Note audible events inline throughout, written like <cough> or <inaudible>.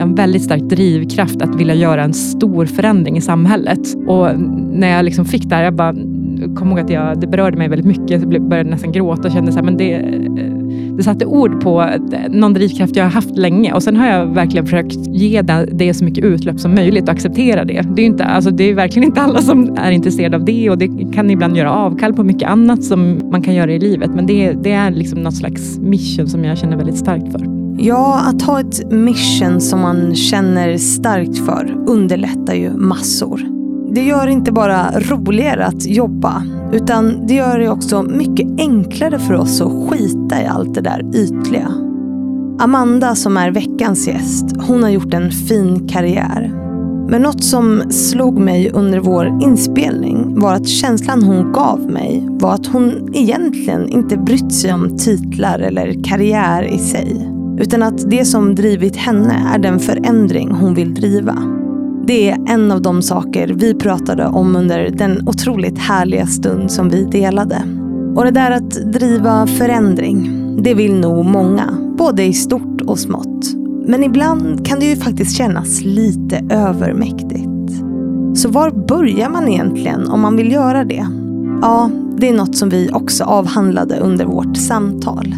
jag har en väldigt stark drivkraft att vilja göra en stor förändring i samhället. Och när jag liksom fick det här, jag bara kom ihåg att jag, det berörde mig väldigt mycket. Jag började nästan gråta och kände så här, men det, eh, det satte ord på eh, någon drivkraft jag har haft länge. Och sen har jag verkligen försökt ge det, så mycket utlopp som möjligt och acceptera det. Det är, inte, alltså det är verkligen inte alla som är intresserade av det och det kan ibland göra avkall på mycket annat som man kan göra i livet. Men det, det är liksom något slags mission som jag känner väldigt starkt för. Ja, att ha ett mission som man känner starkt för underlättar ju massor. Det gör inte bara roligare att jobba, utan det gör det också mycket enklare för oss att skita i allt det där ytliga. Amanda som är veckans gäst, hon har gjort en fin karriär. Men något som slog mig under vår inspelning var att känslan hon gav mig var att hon egentligen inte brytt sig om titlar eller karriär i sig. Utan att det som drivit henne är den förändring hon vill driva. Det är en av de saker vi pratade om under den otroligt härliga stund som vi delade. Och det där att driva förändring, det vill nog många. Både i stort och smått. Men ibland kan det ju faktiskt kännas lite övermäktigt. Så var börjar man egentligen om man vill göra det? Ja, det är något som vi också avhandlade under vårt samtal.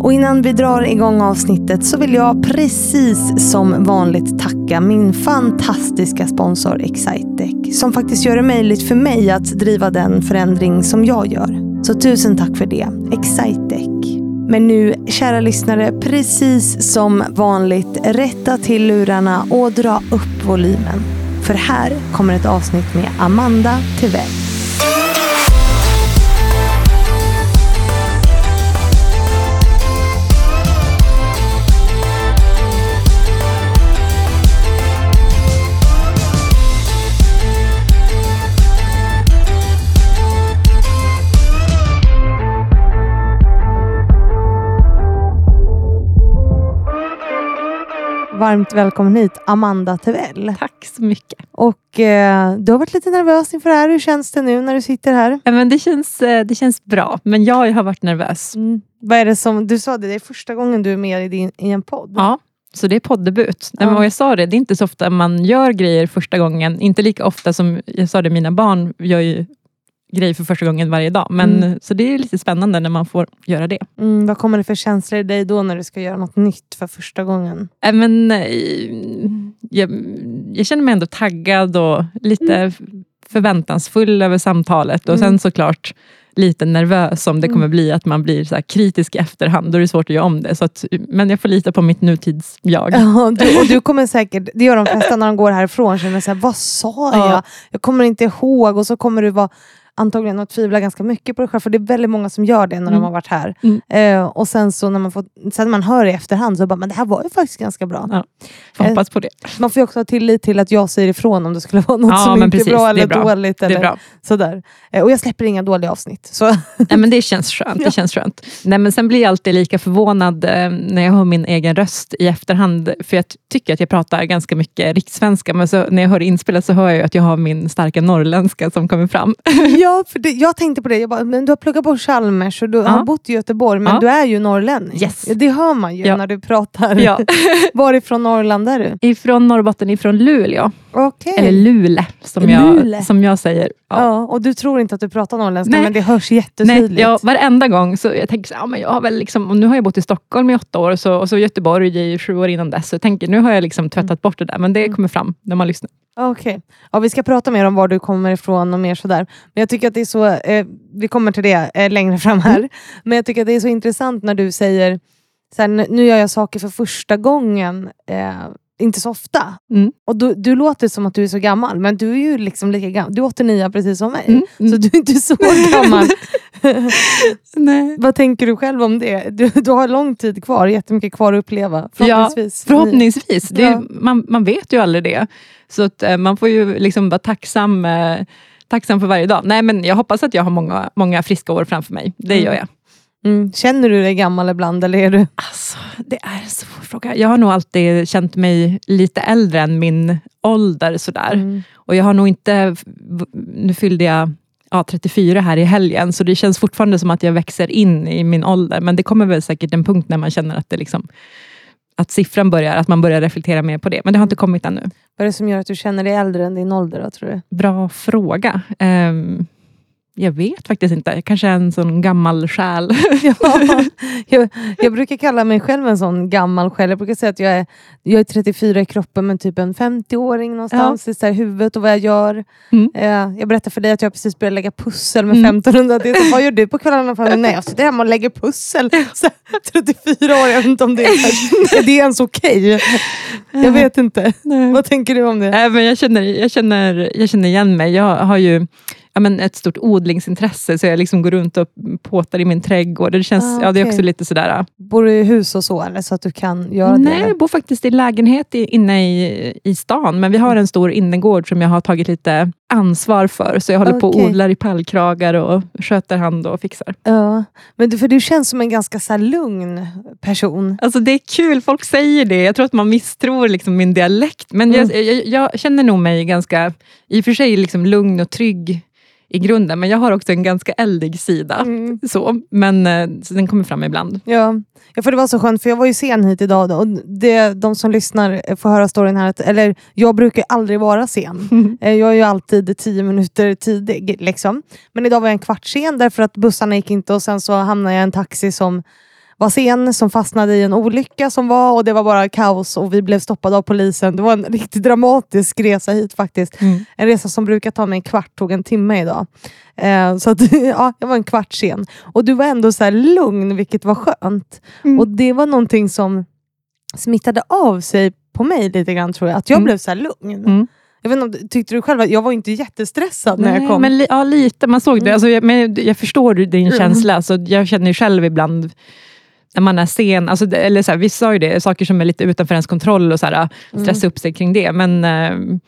Och innan vi drar igång avsnittet så vill jag precis som vanligt tacka min fantastiska sponsor Excitec som faktiskt gör det möjligt för mig att driva den förändring som jag gör. Så tusen tack för det, Excitec. Men nu, kära lyssnare, precis som vanligt, rätta till lurarna och dra upp volymen. För här kommer ett avsnitt med Amanda Tivell. Varmt välkommen hit, Amanda Tevell. Tack så mycket. Och eh, Du har varit lite nervös inför det här. Hur känns det nu när du sitter här? Ja, men det, känns, eh, det känns bra, men jag har varit nervös. Mm. Vad är det som, du sa det, det är första gången du är med i, din, i en podd. Ja, så det är poddebut. Ja. men jag sa det, det är inte så ofta man gör grejer första gången. Inte lika ofta som, jag sa det, mina barn gör ju grej för första gången varje dag. Men, mm. Så det är lite spännande när man får göra det. Mm, vad kommer det för känslor i dig då när du ska göra något nytt för första gången? Äh, men, eh, jag, jag känner mig ändå taggad och lite mm. förväntansfull över samtalet. Och mm. sen såklart lite nervös om det mm. kommer bli att man blir så kritisk i efterhand. Då är det svårt att göra om det. Så att, men jag får lita på mitt nutids-jag. Ja, du, och du <laughs> kommer säkert, det gör de flesta när de går härifrån, känner så här, vad sa jag? Ja. Jag kommer inte ihåg. Och så kommer du vara antagligen att tvivla ganska mycket på dig själv, för det är väldigt många som gör det när mm. de har varit här. Mm. Eh, och sen så när man, får, sen man hör i efterhand så bara, men det här var ju faktiskt ganska bra. Ja, eh, hoppas på det. Man får ju också ha tillit till att jag säger ifrån om det skulle vara något ja, som inte precis, är bra eller bra. dåligt. Eller bra. Sådär. Eh, och jag släpper inga dåliga avsnitt. Så. Nej, men det känns skönt. Det känns skönt. Nej, men sen blir jag alltid lika förvånad eh, när jag hör min egen röst i efterhand, för jag tycker att jag pratar ganska mycket rikssvenska, men så, när jag hör det inspelat så hör jag att jag har min starka norrländska som kommer fram. Ja, för det, jag tänkte på det, jag bara, men du har pluggat på Chalmers och du ja. har bott i Göteborg, men ja. du är ju norrlänning. Yes. Det hör man ju ja. när du pratar. Ja. <laughs> Varifrån Norrland är du? Ifrån Norrbotten, ifrån Luleå. Okay. Eller Lule, som, Lule. Jag, som jag säger. Ja. och du tror inte att du pratar norrländska, Nej. men det hörs jättetydligt. Nej, ja, varenda gång så jag tänker så, ja, men jag har väl liksom, och nu har jag bott i Stockholm i åtta år och så, och så Göteborg i sju år innan dess. Så jag tänker, nu har jag liksom tvättat mm. bort det där, men det mm. kommer fram när man lyssnar. Okej. Okay. Ja, vi ska prata mer om var du kommer ifrån och mer sådär. Men jag tycker att det är så, eh, vi kommer till det eh, längre fram här. Mm. Men jag tycker att det är så intressant när du säger, såhär, nu gör jag saker för första gången. Eh, inte så ofta. Mm. Och du, du låter som att du är så gammal, men du är ju liksom lika gammal. Du är 89 precis som mig, mm. Mm. så du är inte så gammal. <laughs> Nej. Vad tänker du själv om det? Du, du har lång tid kvar, jättemycket kvar att uppleva. Förhoppningsvis. Ja, förhoppningsvis. Det, ja. man, man vet ju aldrig det. Så att, eh, man får ju liksom vara tacksam, eh, tacksam för varje dag. Nej, men jag hoppas att jag har många, många friska år framför mig. Det mm. gör jag. Mm. Känner du dig gammal ibland eller är du? Alltså, det är en svår fråga. Jag har nog alltid känt mig lite äldre än min ålder. Sådär. Mm. Och jag har nog inte... Nu fyllde jag ja, 34 här i helgen, så det känns fortfarande som att jag växer in i min ålder. Men det kommer väl säkert en punkt när man känner att det liksom att siffran börjar, att man börjar reflektera mer på det. Men det har inte kommit ännu. Vad är det som gör att du känner dig äldre än din ålder då, tror du? Bra fråga. Um, jag vet faktiskt inte. Kanske en sån gammal själ. <laughs> ja, <laughs> jag, jag, brukar kalla mig själv en sån gammal själ. Jag brukar säga att jag är, jag är 34 i kroppen men typ en 50-åring någonstans ja. i huvudet och vad jag gör. Mm. Eh, jag berättade för dig att jag precis började lägga pussel med mm. 1500 det. <laughs> Vad gör du på kvällarna? Nej, jag sitter hemma och lägger pussel. Så, 34 år, jag vet inte om det är, är det ens okej. Okay? Jag vet inte. Nej. Vad tänker du om det? Äh, men jag, känner, jag, känner, jag känner igen mig. Jag har ju ja, men ett stort odlingsintresse, så jag liksom går runt och påtar i min trädgård. Det, känns, ah, okay. ja, det är också lite sådär... Bor du i hus och så, eller så att du kan göra Nej, det? Nej, jag bor faktiskt i lägenhet inne i, i stan, men vi har en stor innergård som jag har tagit lite ansvar för. Så jag håller okay. på och odlar i pallkragar och sköter hand och fixar. Ja, men du, för du känns som en ganska så lugn person. Alltså det är kul, folk säger det. Jag tror att man misstror liksom min dialekt. Men mm. jag, jag, jag, känner nog mig ganska, i och för sig liksom lugn och trygg i grunden. Men jag har också en ganska eldig sida. Mm. Så, men eh, så den kommer fram ibland. Ja. ja, för det var så skönt för jag var ju sen hit idag och det, de som lyssnar får höra storyn här. Att, eller jag brukar aldrig vara sen. Mm. <laughs> Jag är ju alltid tio minuter tidig. Liksom. Men idag var jag en kvart sen därför att bussarna gick inte och sen så hamnade jag i en taxi som var sen som fastnade i en olycka som var och det var bara kaos och vi blev stoppade av polisen. Det var en <laughs> riktigt dramatisk resa hit faktiskt. Mm. En resa som brukar ta mig en kvart tog en timme idag. Eh, så att, <laughs> ja, jag var en kvart sen. Och du var ändå så lugn vilket var skönt. Mm. Och det var någonting som smittade av sig på mig lite grann tror jag. Att jag mm. blev så lugn. Mm. Jag vet inte, tyckte du själv att jag var inte jättestressad när jag kom? Men, ja, lite. Man såg det. Mm. Alltså, jag, men jag förstår din mm. känsla. Så jag känner själv ibland när man är sen, alltså, eller så här, vissa har ju det, saker som är lite utanför ens kontroll och så här, mm. stressa mm. upp sig kring det. Men eh,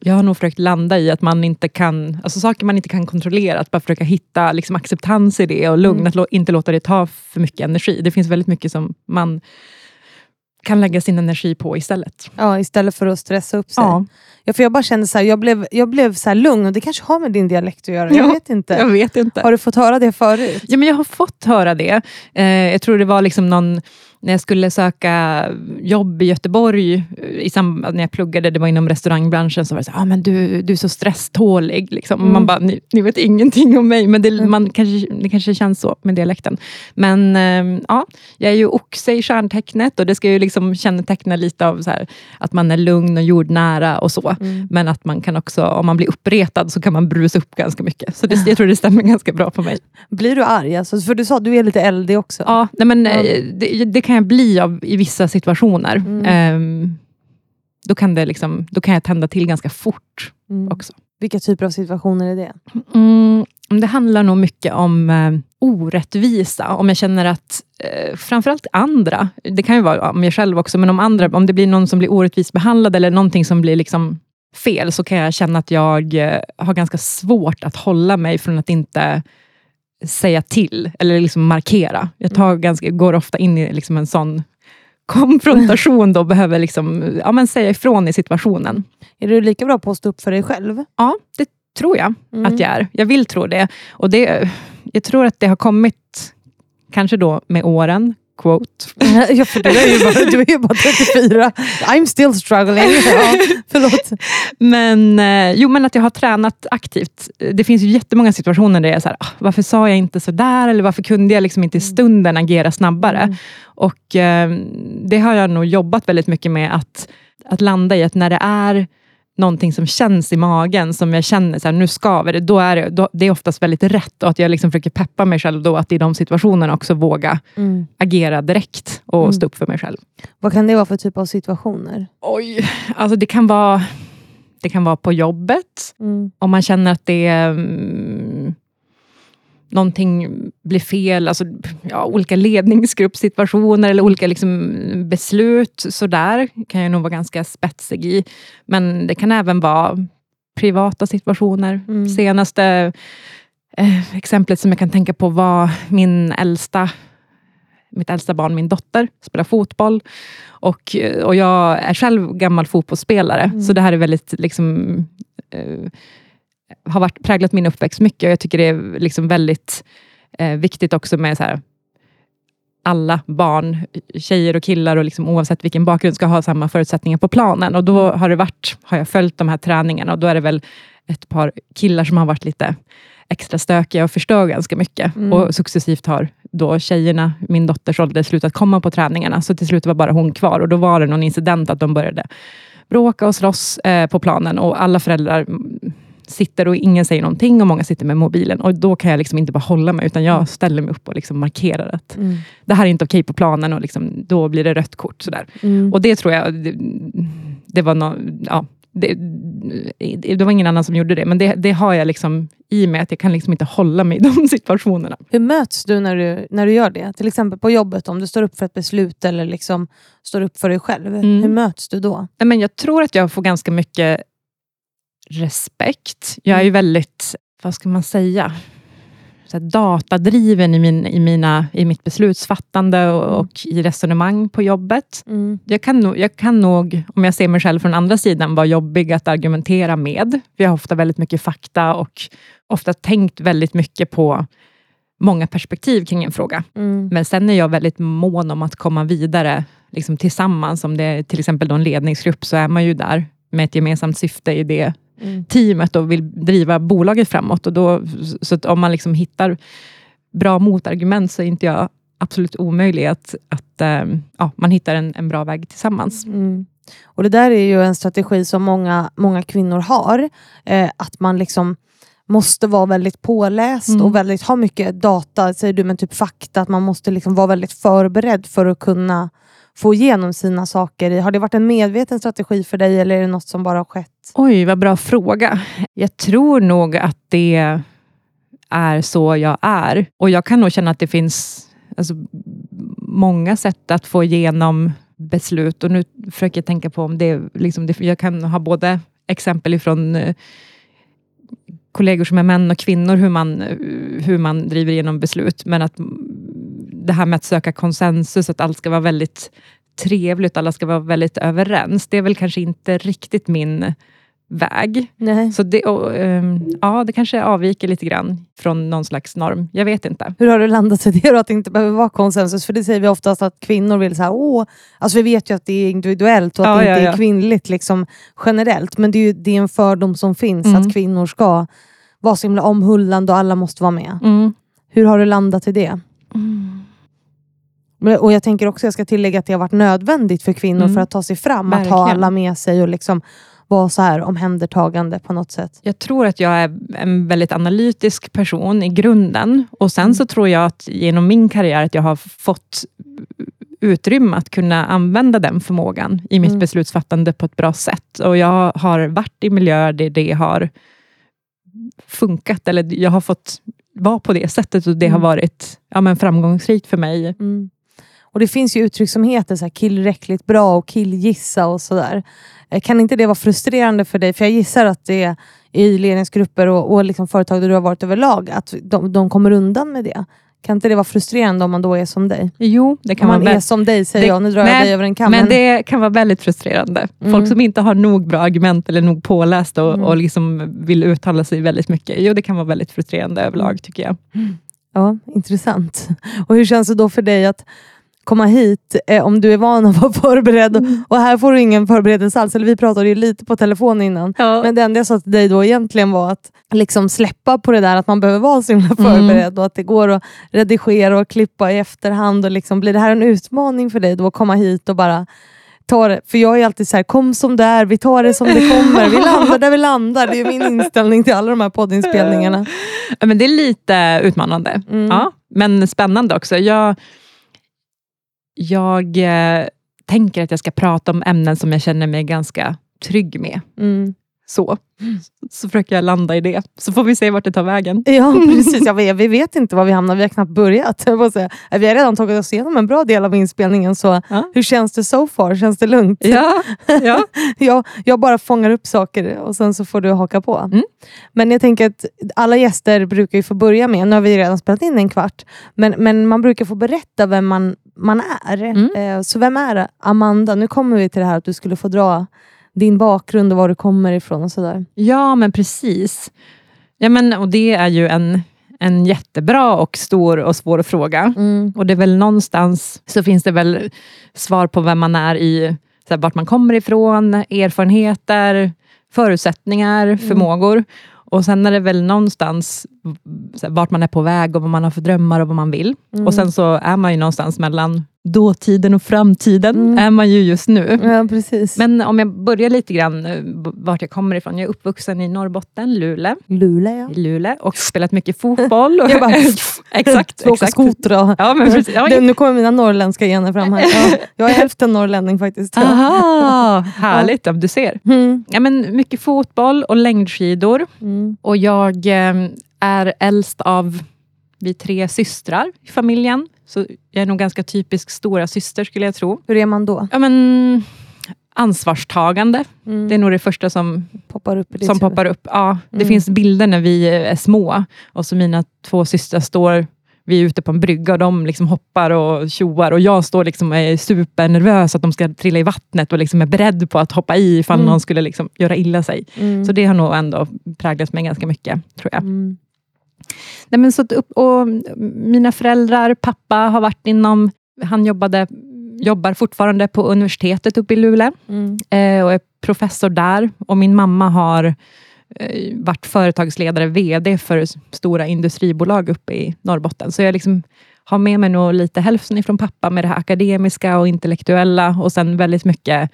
jag har nog försökt landa i att man inte kan, alltså saker man inte kan kontrollera, att bara försöka hitta liksom, acceptans i det och lugn, mm. att inte låta det ta för mycket energi. Det finns väldigt mycket som man kan lägga sin energi på istället. Ja, istället för att stressa upp sig. Ja. Ja, för jag bara kände så här, jag blev, jag blev så lugn och det kanske har med din dialekt att göra. Jag, vet inte. jag vet inte. Har du fått höra det förut? Ja, men jag har fått höra det. Eh, jag tror det var liksom någon när jag skulle söka jobb i Göteborg, i samband när jag pluggade, det var inom restaurangbranschen, så var det så ah, men du, du är så stresstålig. Liksom. Mm. Man bara, ni, ni, vet ingenting om mig, men det, mm. man kanske, det kanske känns så med dialekten. Men äh, ja, jag är ju oxe i stjärntecknet och det ska ju liksom känneteckna lite av så här, att man är lugn och jordnära och så. Mm. Men att man kan också, om man blir uppretad, så kan man brusa upp ganska mycket. Så det, jag tror det stämmer ganska bra på mig. Blir du arg? Alltså, för du sa att du är lite eldig också. Ja, nej, men. Eh, det, det kan jag bli av, i vissa situationer. Mm. Um, då, kan det liksom, då kan jag tända till ganska fort mm. också. Vilka typer av situationer är det? Mm, det handlar nog mycket om uh, orättvisa. Om jag känner att, uh, framförallt andra, det kan ju vara om jag själv också, men om andra, om det blir någon som blir orättvist behandlad eller någonting som blir liksom fel, så kan jag känna att jag uh, har ganska svårt att hålla mig från att inte säga till eller liksom markera. Jag tar mm. ganska, går ofta in i liksom en sån konfrontation då behöver liksom, ja, men säga ifrån i situationen. Är du lika bra på att stå upp för dig själv? Ja, det tror jag mm. att jag är. Jag vill tro det. Och det, Jag tror att det har kommit, kanske då med åren, quote. <laughs> Ja, för du är ju bara, du är ju bara 34. I'm still struggling. <laughs> Ja, förlåt. Men, eh, jo, men att jag har tränat aktivt. Det finns ju jättemånga situationer där jag är så här, ah, varför sa jag inte så där? Eller varför kunde jag liksom inte i mm. stunden agera snabbare? Mm. Och eh, Det har jag nog jobbat väldigt mycket med, att, att landa i att när det är någonting som känns i magen, som jag känner så här, nu skaver det, då är det, då, det är oftast väldigt rätt och att jag liksom försöker peppa mig själv då att i de situationerna också våga mm. agera direkt och mm. stå upp för mig själv. Vad kan det vara för typ av situationer? Oj, alltså det kan vara, det kan vara på jobbet, mm. om man känner att det är mm, någonting blir fel, alltså, ja, olika ledningsgruppssituationer eller olika liksom, beslut. Sådär kan jag nog vara ganska spetsig i. Men det kan även vara privata situationer. Mm. Senaste eh, exemplet som jag kan tänka på var min äldsta mitt äldsta barn, min dotter, spelar fotboll. Och, och jag är själv gammal fotbollsspelare, mm. så det här är väldigt liksom, eh, har varit, präglat min uppväxt mycket och jag tycker det är liksom väldigt eh, viktigt också med så här, alla barn, tjejer och killar och liksom oavsett vilken bakgrund ska ha samma förutsättningar på planen. Och då har det varit, har jag följt de här träningarna och då är det väl ett par killar som har varit lite extra stökiga och förstör ganska mycket. Mm. Och successivt har då tjejerna, min dotters ålder, slutat komma på träningarna. Så till slut var bara hon kvar och då var det någon incident att de började bråka och slåss eh, på planen och alla föräldrar sitter och ingen säger någonting och många sitter med mobilen. Och Då kan jag liksom inte bara hålla mig, utan jag ställer mig upp och liksom markerar att Mm. det här är inte okej på planen och liksom, då blir det rött kort. Sådär. Mm. Och det tror jag, det, det var no, ja, det, det var ingen annan som gjorde det, men det, det har jag liksom i mig, att jag kan liksom inte hålla mig i de <laughs> situationerna. Hur möts du när, du när du gör det? Till exempel på jobbet, om du står upp för ett beslut eller liksom står upp för dig själv. Mm. Hur möts du då? Men jag tror att jag får ganska mycket respekt. Jag är ju väldigt, vad ska man säga, så datadriven i, min, i, mina, i mitt beslutsfattande och, och i resonemang på jobbet. Mm. Jag kan, nog, jag kan nog, om jag ser mig själv från andra sidan, vara jobbig att argumentera med. Vi har ofta väldigt mycket fakta och ofta tänkt väldigt mycket på många perspektiv kring en fråga. Mm. Men sen är jag väldigt mån om att komma vidare liksom tillsammans. Om det är till exempel en ledningsgrupp, så är man ju där med ett gemensamt syfte i det Mm. teamet och vill driva bolaget framåt. Och då, så om man liksom hittar bra motargument, så är inte jag absolut omöjlig att, att eh, ja, man hittar en, en bra väg tillsammans. Mm. Och Det där är ju en strategi som många, många kvinnor har. Eh, att man liksom måste vara väldigt påläst Mm. och väldigt, ha mycket data, säger du, men typ fakta. Att man måste liksom vara väldigt förberedd för att kunna få igenom sina saker. Har det varit en medveten strategi för dig eller är det något som bara har skett? Oj, vad bra fråga. Jag tror nog att det är så jag är. Och jag kan nog känna att det finns alltså, många sätt att få igenom beslut. Och nu försöker jag tänka på om det, liksom, det jag kan ha både exempel ifrån eh, kollegor som är män och kvinnor, hur man, eh, hur man driver igenom beslut. Men att det här med att söka konsensus, att allt ska vara väldigt trevligt, alla ska vara väldigt överens. Det är väl kanske inte riktigt min väg. Nej. Så det, och, ehm, ja, det kanske avviker lite grann från någon slags norm. Jag vet inte. Hur har du landat i det då, att det inte behöver vara konsensus? För det säger vi oftast att kvinnor vill så här, åh, alltså vi vet ju att det är individuellt och att Ja, det inte ja, ja. är kvinnligt liksom, generellt. Men det är ju det är en fördom som finns, Mm. att kvinnor ska vara så himla omhullande och alla måste vara med. Mm. Hur har du landat i det? Men- Och jag tänker också, jag ska tillägga att det har varit nödvändigt för kvinnor Mm. för att ta sig fram, att ha Verkligen. alla med sig och liksom vara så här omhändertagande på något sätt. Jag tror att jag är en väldigt analytisk person i grunden. Och Sen Mm. så tror jag att genom min karriär att jag har fått utrymme att kunna använda den förmågan i mitt Mm. beslutsfattande på ett bra sätt. Och Jag har varit i miljöer där det har funkat, eller jag har fått vara på det sättet och det har Mm. varit ja, men framgångsrikt för mig. Mm. Och Det finns ju uttryck som heter så här, killräckligt bra och killgissa och sådär. Eh, Kan inte det vara frustrerande för dig? För jag gissar att det är i ledningsgrupper och, och liksom företag där du har varit överlag, att de, de kommer undan med det. Kan inte det vara frustrerande om man då är som dig? Jo, det Om kan man vara är som dig, säger det- jag. Nu drar jag men- dig över en kam. Men det kan vara väldigt frustrerande. Mm. Folk som inte har nog bra argument eller nog påläst och, Mm. och liksom vill uttala sig väldigt mycket. Jo, det kan vara väldigt frustrerande överlag Mm. tycker jag. Ja, intressant. <laughs> Och hur känns det då för dig att komma hit eh, om du är van att vara <laughs> förberedd och, och här får du ingen förberedelse alls. Eller vi pratade ju lite på telefon innan. Ja. Men det enda jag sa till dig då egentligen var att liksom släppa på det där att man behöver vara så himla förberedd och att det går att redigera och klippa i efterhand. Och liksom, blir det här en utmaning för dig då att komma hit och bara ta det? För jag är alltid så här, kom som det är, vi tar det som det kommer. Vi landar där vi landar. Det är min inställning till alla de här poddinspelningarna. Men det är lite utmanande, Mm. ja, men spännande också. Jag, jag eh, tänker att jag ska prata om ämnen som jag känner mig ganska trygg med. Mm. Så, så försöker jag landa i det, så får vi se vart det tar vägen. Ja, <laughs> precis. Ja, vi, vet inte var vi hamnar, vi har knappt börjat. Jag säga. Vi har redan tagit oss igenom en bra del av inspelningen, så Ja. hur känns det so far? Känns det lugnt? Ja, ja. <laughs> jag, jag bara fångar upp saker och sen så får du haka på. Mm. Men jag tänker att alla gäster brukar ju få börja med, nu har vi redan spelat in en kvart, men, men man brukar få berätta vem man, man är. Mm. Eh, så vem är Amanda? Nu kommer vi till det här att du skulle få dra din bakgrund och var du kommer ifrån och sådär. Ja, men precis. Ja, men, och det är ju en, en jättebra och stor och svår fråga. Mm. Och det är väl någonstans så finns det väl svar på vem man är i, så här, vart man kommer ifrån, erfarenheter, förutsättningar, förmågor. Och sen är det väl någonstans så här, vart man är på väg och vad man har för drömmar och vad man vill. Och sen så är man ju någonstans mellan dåtiden och framtiden, Mm. är man ju just nu. Ja, precis. Men om jag börjar lite grann eh, vart jag kommer ifrån. Jag är uppvuxen i Norrbotten, Luleå, Luleå, ja. Luleå och spelat mycket fotboll. Och <laughs> Jag bara, <laughs> exakt, Åka exakt. skoter och... Ja, men precis. Ja, <laughs> Det, nu kommer mina norrländska gener fram här. Ja, jag är hälften norrlänning faktiskt. Aha, härligt. Ja. Du ser. Mm. Ja, men mycket fotboll och längdskidor. Mm. Och jag eh, är äldst av vi tre systrar i familjen. Så jag är nog ganska typisk stora syster skulle jag tro. Hur är man då? Ja, men, ansvarstagande, Mm. det är nog det första som, poppar upp som poppar upp. Ja, det Mm. finns bilder när vi är små och så mina två systrar står vi är ute på en brygga och de liksom hoppar och tjoar och jag står liksom och är supernervös att de ska trilla i vattnet och liksom är beredd på att hoppa i ifall Mm. någon skulle liksom göra illa sig. Mm. Så det har nog ändå präglat mig ganska mycket, tror jag. Mm. Nej, men så att och mina föräldrar, pappa har varit inom, han jobbade, jobbar fortfarande på universitetet uppe i Luleå Mm. eh, och är professor där. Och min mamma har eh, varit företagsledare, VD för stora industribolag uppe i Norrbotten. Så jag liksom har med mig nog lite hälften ifrån pappa med det här akademiska och intellektuella och sen väldigt mycket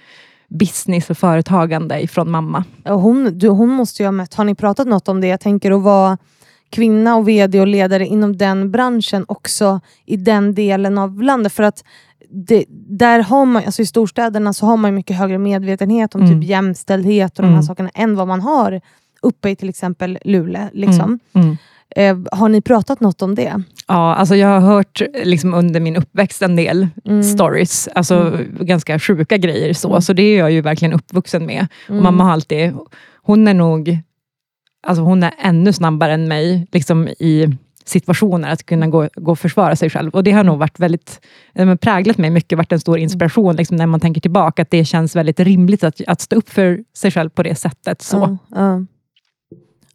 business och företagande ifrån mamma. Hon, du, hon måste ju ha mött, har ni pratat något om det? Jag tänker att vara kvinna och VD och ledare inom den branschen också i den delen av landet. För att det, där har man, alltså I storstäderna så har man mycket högre medvetenhet om Mm. typ jämställdhet och de här Mm. sakerna än vad man har uppe i till exempel Luleå. Liksom. Mm. Eh, har ni pratat något om det? Ja, alltså jag har hört liksom under min uppväxt en del Mm. stories, alltså ganska sjuka grejer. Så, Mm. så det är jag ju verkligen uppvuxen med. Mm. Och mamma har alltid, hon är nog alltså hon är ännu snabbare än mig liksom i situationer, att kunna gå, gå och försvara sig själv. Och det har nog varit väldigt, eh, präglat mig mycket, varit en stor inspiration liksom, när man tänker tillbaka, att det känns väldigt rimligt att, att stå upp för sig själv på det sättet. Så. Ja, ja.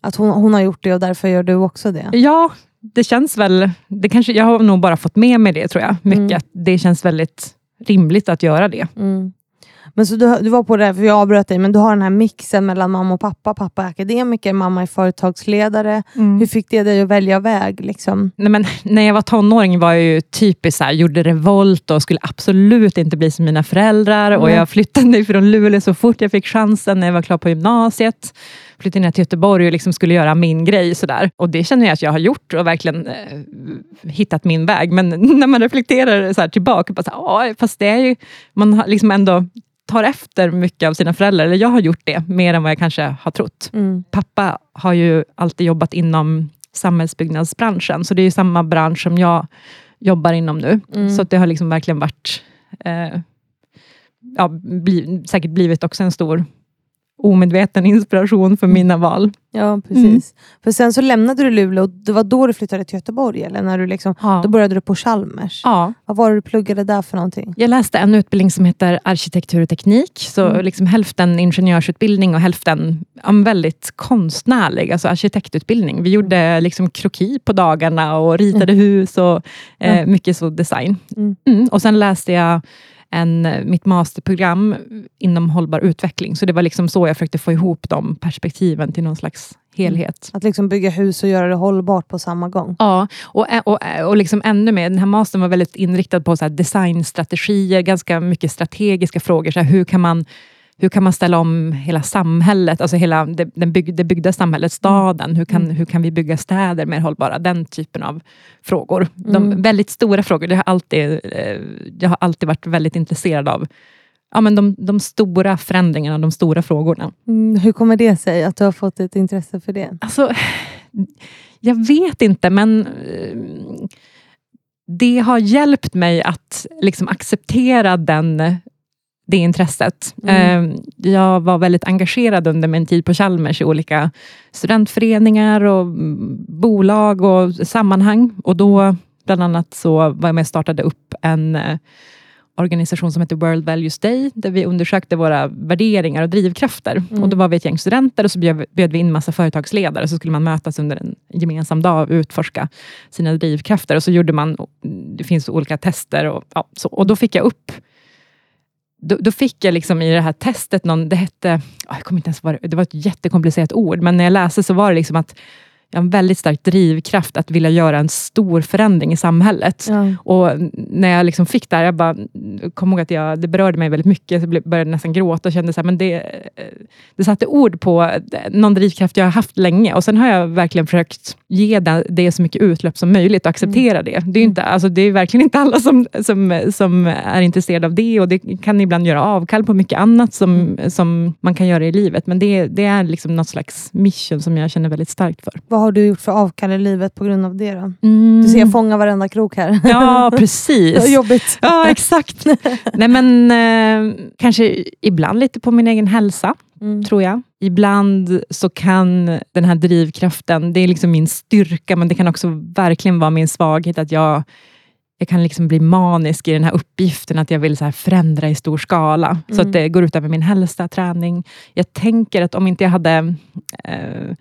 Att hon, hon har gjort det och därför gör du också det. Ja, det känns väl... Det kanske, jag har nog bara fått med mig det, tror jag. Mycket. Mm. Det känns väldigt rimligt att göra det. Mm. Men så du, du var på det, för jag avbröt dig, men du har den här mixen mellan mamma och pappa. Pappa är akademiker, mamma är företagsledare. Hur fick det dig att välja väg? Liksom? Nej, men, när jag var tonåring var jag ju typiskt så här, gjorde revolt och skulle absolut inte bli som mina föräldrar. Och Mm. Jag flyttade från Luleå så fort jag fick chansen när jag var klar på gymnasiet. Flyttade ner till Göteborg och liksom skulle göra min grej. Så där. Och Det känner jag att jag har gjort och verkligen eh, hittat min väg. Men <laughs> när man reflekterar så här tillbaka, bara så här, "Ja, fast det är ju, man har liksom ändå tar efter mycket av sina föräldrar. Eller jag har gjort det mer än vad jag kanske har trott Mm. pappa har ju alltid jobbat inom samhällsbyggnadsbranschen, så det är ju samma bransch som jag jobbar inom nu. Mm. Så det har liksom verkligen varit, eh, ja, bli, säkert blivit också en stor omedveten inspiration för mina val. Ja, precis. För sen så lämnade du Luleå och det var då du flyttade till Göteborg? Eller när du liksom, Ja. Då började du på Chalmers. ja. Vad var det du pluggade där för någonting? Jag läste en utbildning som heter arkitektur och teknik, så Mm. liksom hälften ingenjörsutbildning och hälften väldigt konstnärlig, alltså arkitektutbildning. Vi gjorde liksom kroki på dagarna och ritade hus och eh, mycket så design. Mm. Mm. Och sen läste jag en, mitt masterprogram inom hållbar utveckling, så det var liksom så jag försökte få ihop de perspektiven till någon slags helhet. Att liksom bygga hus och göra det hållbart på samma gång. Ja, och, och, och liksom ännu mer, den här mastern var väldigt inriktad på så designstrategier, ganska mycket strategiska frågor. Så här, hur, kan man, hur kan man ställa om hela samhället, alltså hela det, den bygg, det byggda samhället, staden. Hur kan, Mm. hur kan vi bygga städer mer hållbara? Den typen av frågor. De Mm. väldigt stora frågor. Det har alltid, eh, jag har alltid varit väldigt intresserad av ja, men de, de stora förändringarna, de stora frågorna. Mm, hur kommer det sig att du har fått ett intresse för det? Alltså, jag vet inte, men eh, det har hjälpt mig att liksom acceptera den, det intresset. Mm. Eh, Jag var väldigt engagerad under min tid på Chalmers i olika studentföreningar och bolag och sammanhang. Och då bland annat så var jag med och startade upp en eh, organisation som heter World Values Day, där vi undersökte våra värderingar och drivkrafter. Mm. Och då var vi ett gäng studenter och så bjöd, bjöd vi in massa företagsledare, så skulle man mötas under en gemensam dag och utforska sina drivkrafter. Och så gjorde man, det finns olika tester och, ja, så, och då fick jag upp då, då, fick jag liksom i det här testet, någon, det hette, ah, jag kommer inte ens vad det, det var ett jättekomplicerat ord, men när jag läste så var det liksom att jag har en väldigt stark drivkraft att vilja göra en stor förändring i samhället. Ja. Och när jag liksom fick det här, jag bara kom ihåg att jag, det berörde mig väldigt mycket. Jag började nästan gråta och kände så här, men det, det satte ord på någon drivkraft jag har haft länge. Och sen har jag verkligen försökt ge det, det så mycket utlöp som möjligt och acceptera det. Det är, inte, alltså, det är verkligen inte alla som, som, som är intresserade av det och det kan ibland göra avkall på mycket annat som, som man kan göra i livet. Men det, det är liksom något slags mission som jag känner väldigt starkt för. Vad har du gjort för avkall i livet på grund av det då? Mm. Du ser, jag fångar varenda krok här. Ja, <laughs> precis. Jobbigt. Ja, exakt. <laughs> Nej, men eh, kanske ibland lite på min egen hälsa, Mm. tror jag. Ibland så kan den här drivkraften, det är liksom min styrka, men det kan också verkligen vara min svaghet, att jag jag kan liksom bli manisk i den här uppgiften att jag vill så förändra i stor skala. Så Mm. att det går ut över min hälsa, träning. Jag tänker att om inte jag hade eh,